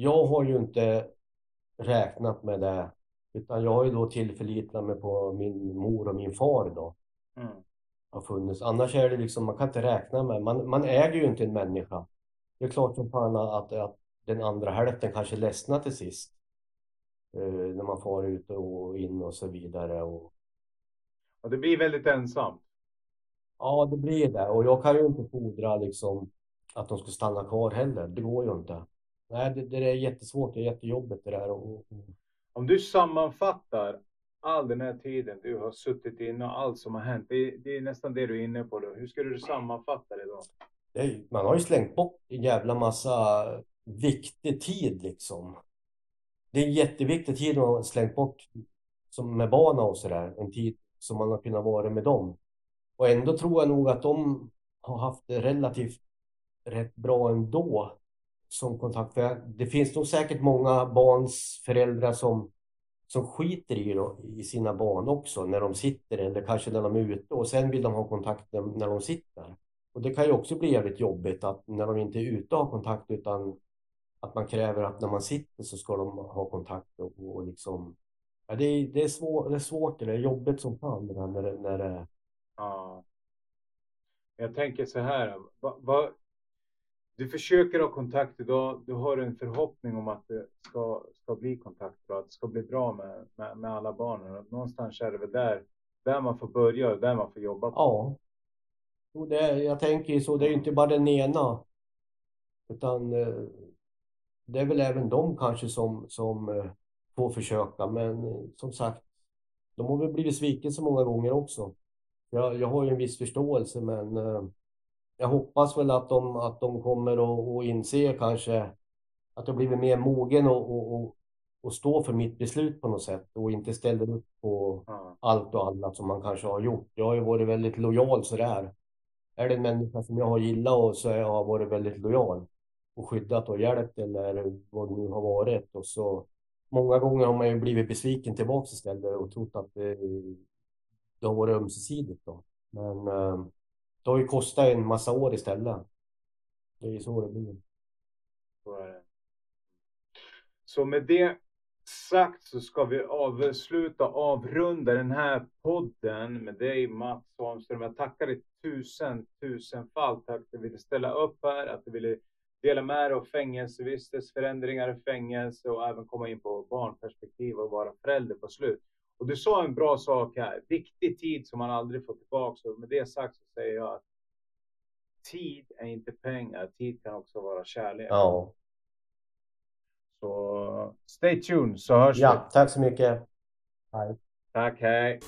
jag har ju inte räknat med det utan jag har ju då tillförlitat mig på min mor och min far då Mm. har funnits. Annars är det liksom, man kan inte räkna med, man, man äger ju inte en människa. Det är klart som fan att, att den andra hälften kanske ledsnar till sist. Eh, när man far ut och in och så vidare. Och, Och det blir väldigt ensamt. ja, det blir det. Och jag kan ju inte fordra liksom att de ska stanna kvar heller. Det går ju inte. Nej, det, det är jättesvårt. Det är jättejobbigt det där. Och, och, Om du sammanfattar all den här tiden du har suttit inne och allt som har hänt. Det, det är nästan det du är inne på då. Hur skulle du sammanfatta det då? det är, man har ju slängt bort en jävla massa viktig tid liksom. Det är en jätteviktig tid man har slängt bort som med barnen och sådär. En tid som man har kunnat vara med dem. Och ändå tror jag nog att de har haft det relativt rätt bra ändå som kontakt. För det finns nog säkert många barns föräldrar som, som skiter i, i sina barn också när de sitter eller kanske när de är ute och sen vill de ha kontakt när de sitter. Och det kan ju också bli jävligt jobbigt att när de inte är ute och har kontakt utan att man kräver att när man sitter så ska de ha kontakt och, och liksom Ja, det, är, det, är svår, det är svårt, det är jobbigt som fan det där när det, när det... Ja. Jag tänker så här. Va, va, du försöker ha kontakt idag. Du har en förhoppning om att det ska, ska bli kontakt och att det ska bli bra med, med, med alla barnen. Någonstans är det väl där, där man får börja och där man får jobba. På. Ja. Och det, jag tänker ju så, det är ju inte bara den ena. Utan eh, det är väl även de kanske som, som eh, får försöka. Men eh, som sagt, de har väl blivit sviken så många gånger också. Jag, jag har ju en viss förståelse, men eh, jag hoppas väl att de, att de kommer att inse kanske att jag blivit mer mogen och, och, och, och stå för mitt beslut på något sätt och inte ställer upp på mm. allt och alla som man kanske har gjort. Jag har ju varit väldigt lojal sådär. Är det en människa som jag har gillat och så har jag varit väldigt lojal och skyddat och hjälpt eller vad det nu har varit och så många gånger har man ju blivit besviken tillbaks istället och trott att det, det har varit ömsesidigt. Då. Men eh, det har ju kostat en massa år istället. Det är ju så det blir. Så med det sagt så ska vi avsluta, avrunda den här podden med dig Mats Holmström. Jag tackar dig tusen, tusenfalt. Tack att du ville ställa upp här, att du ville dela med dig av fängelsevistelse, förändringar i fängelse och även komma in på barnperspektiv och vara förälder på slut. Och du sa en bra sak här, viktig tid som man aldrig får tillbaka. Och med det sagt så säger jag att tid är inte pengar, tid kan också vara kärlek. Ja. Så stay tuned så hörs ja, vi. Tack så mycket. Hej. Tack, hej.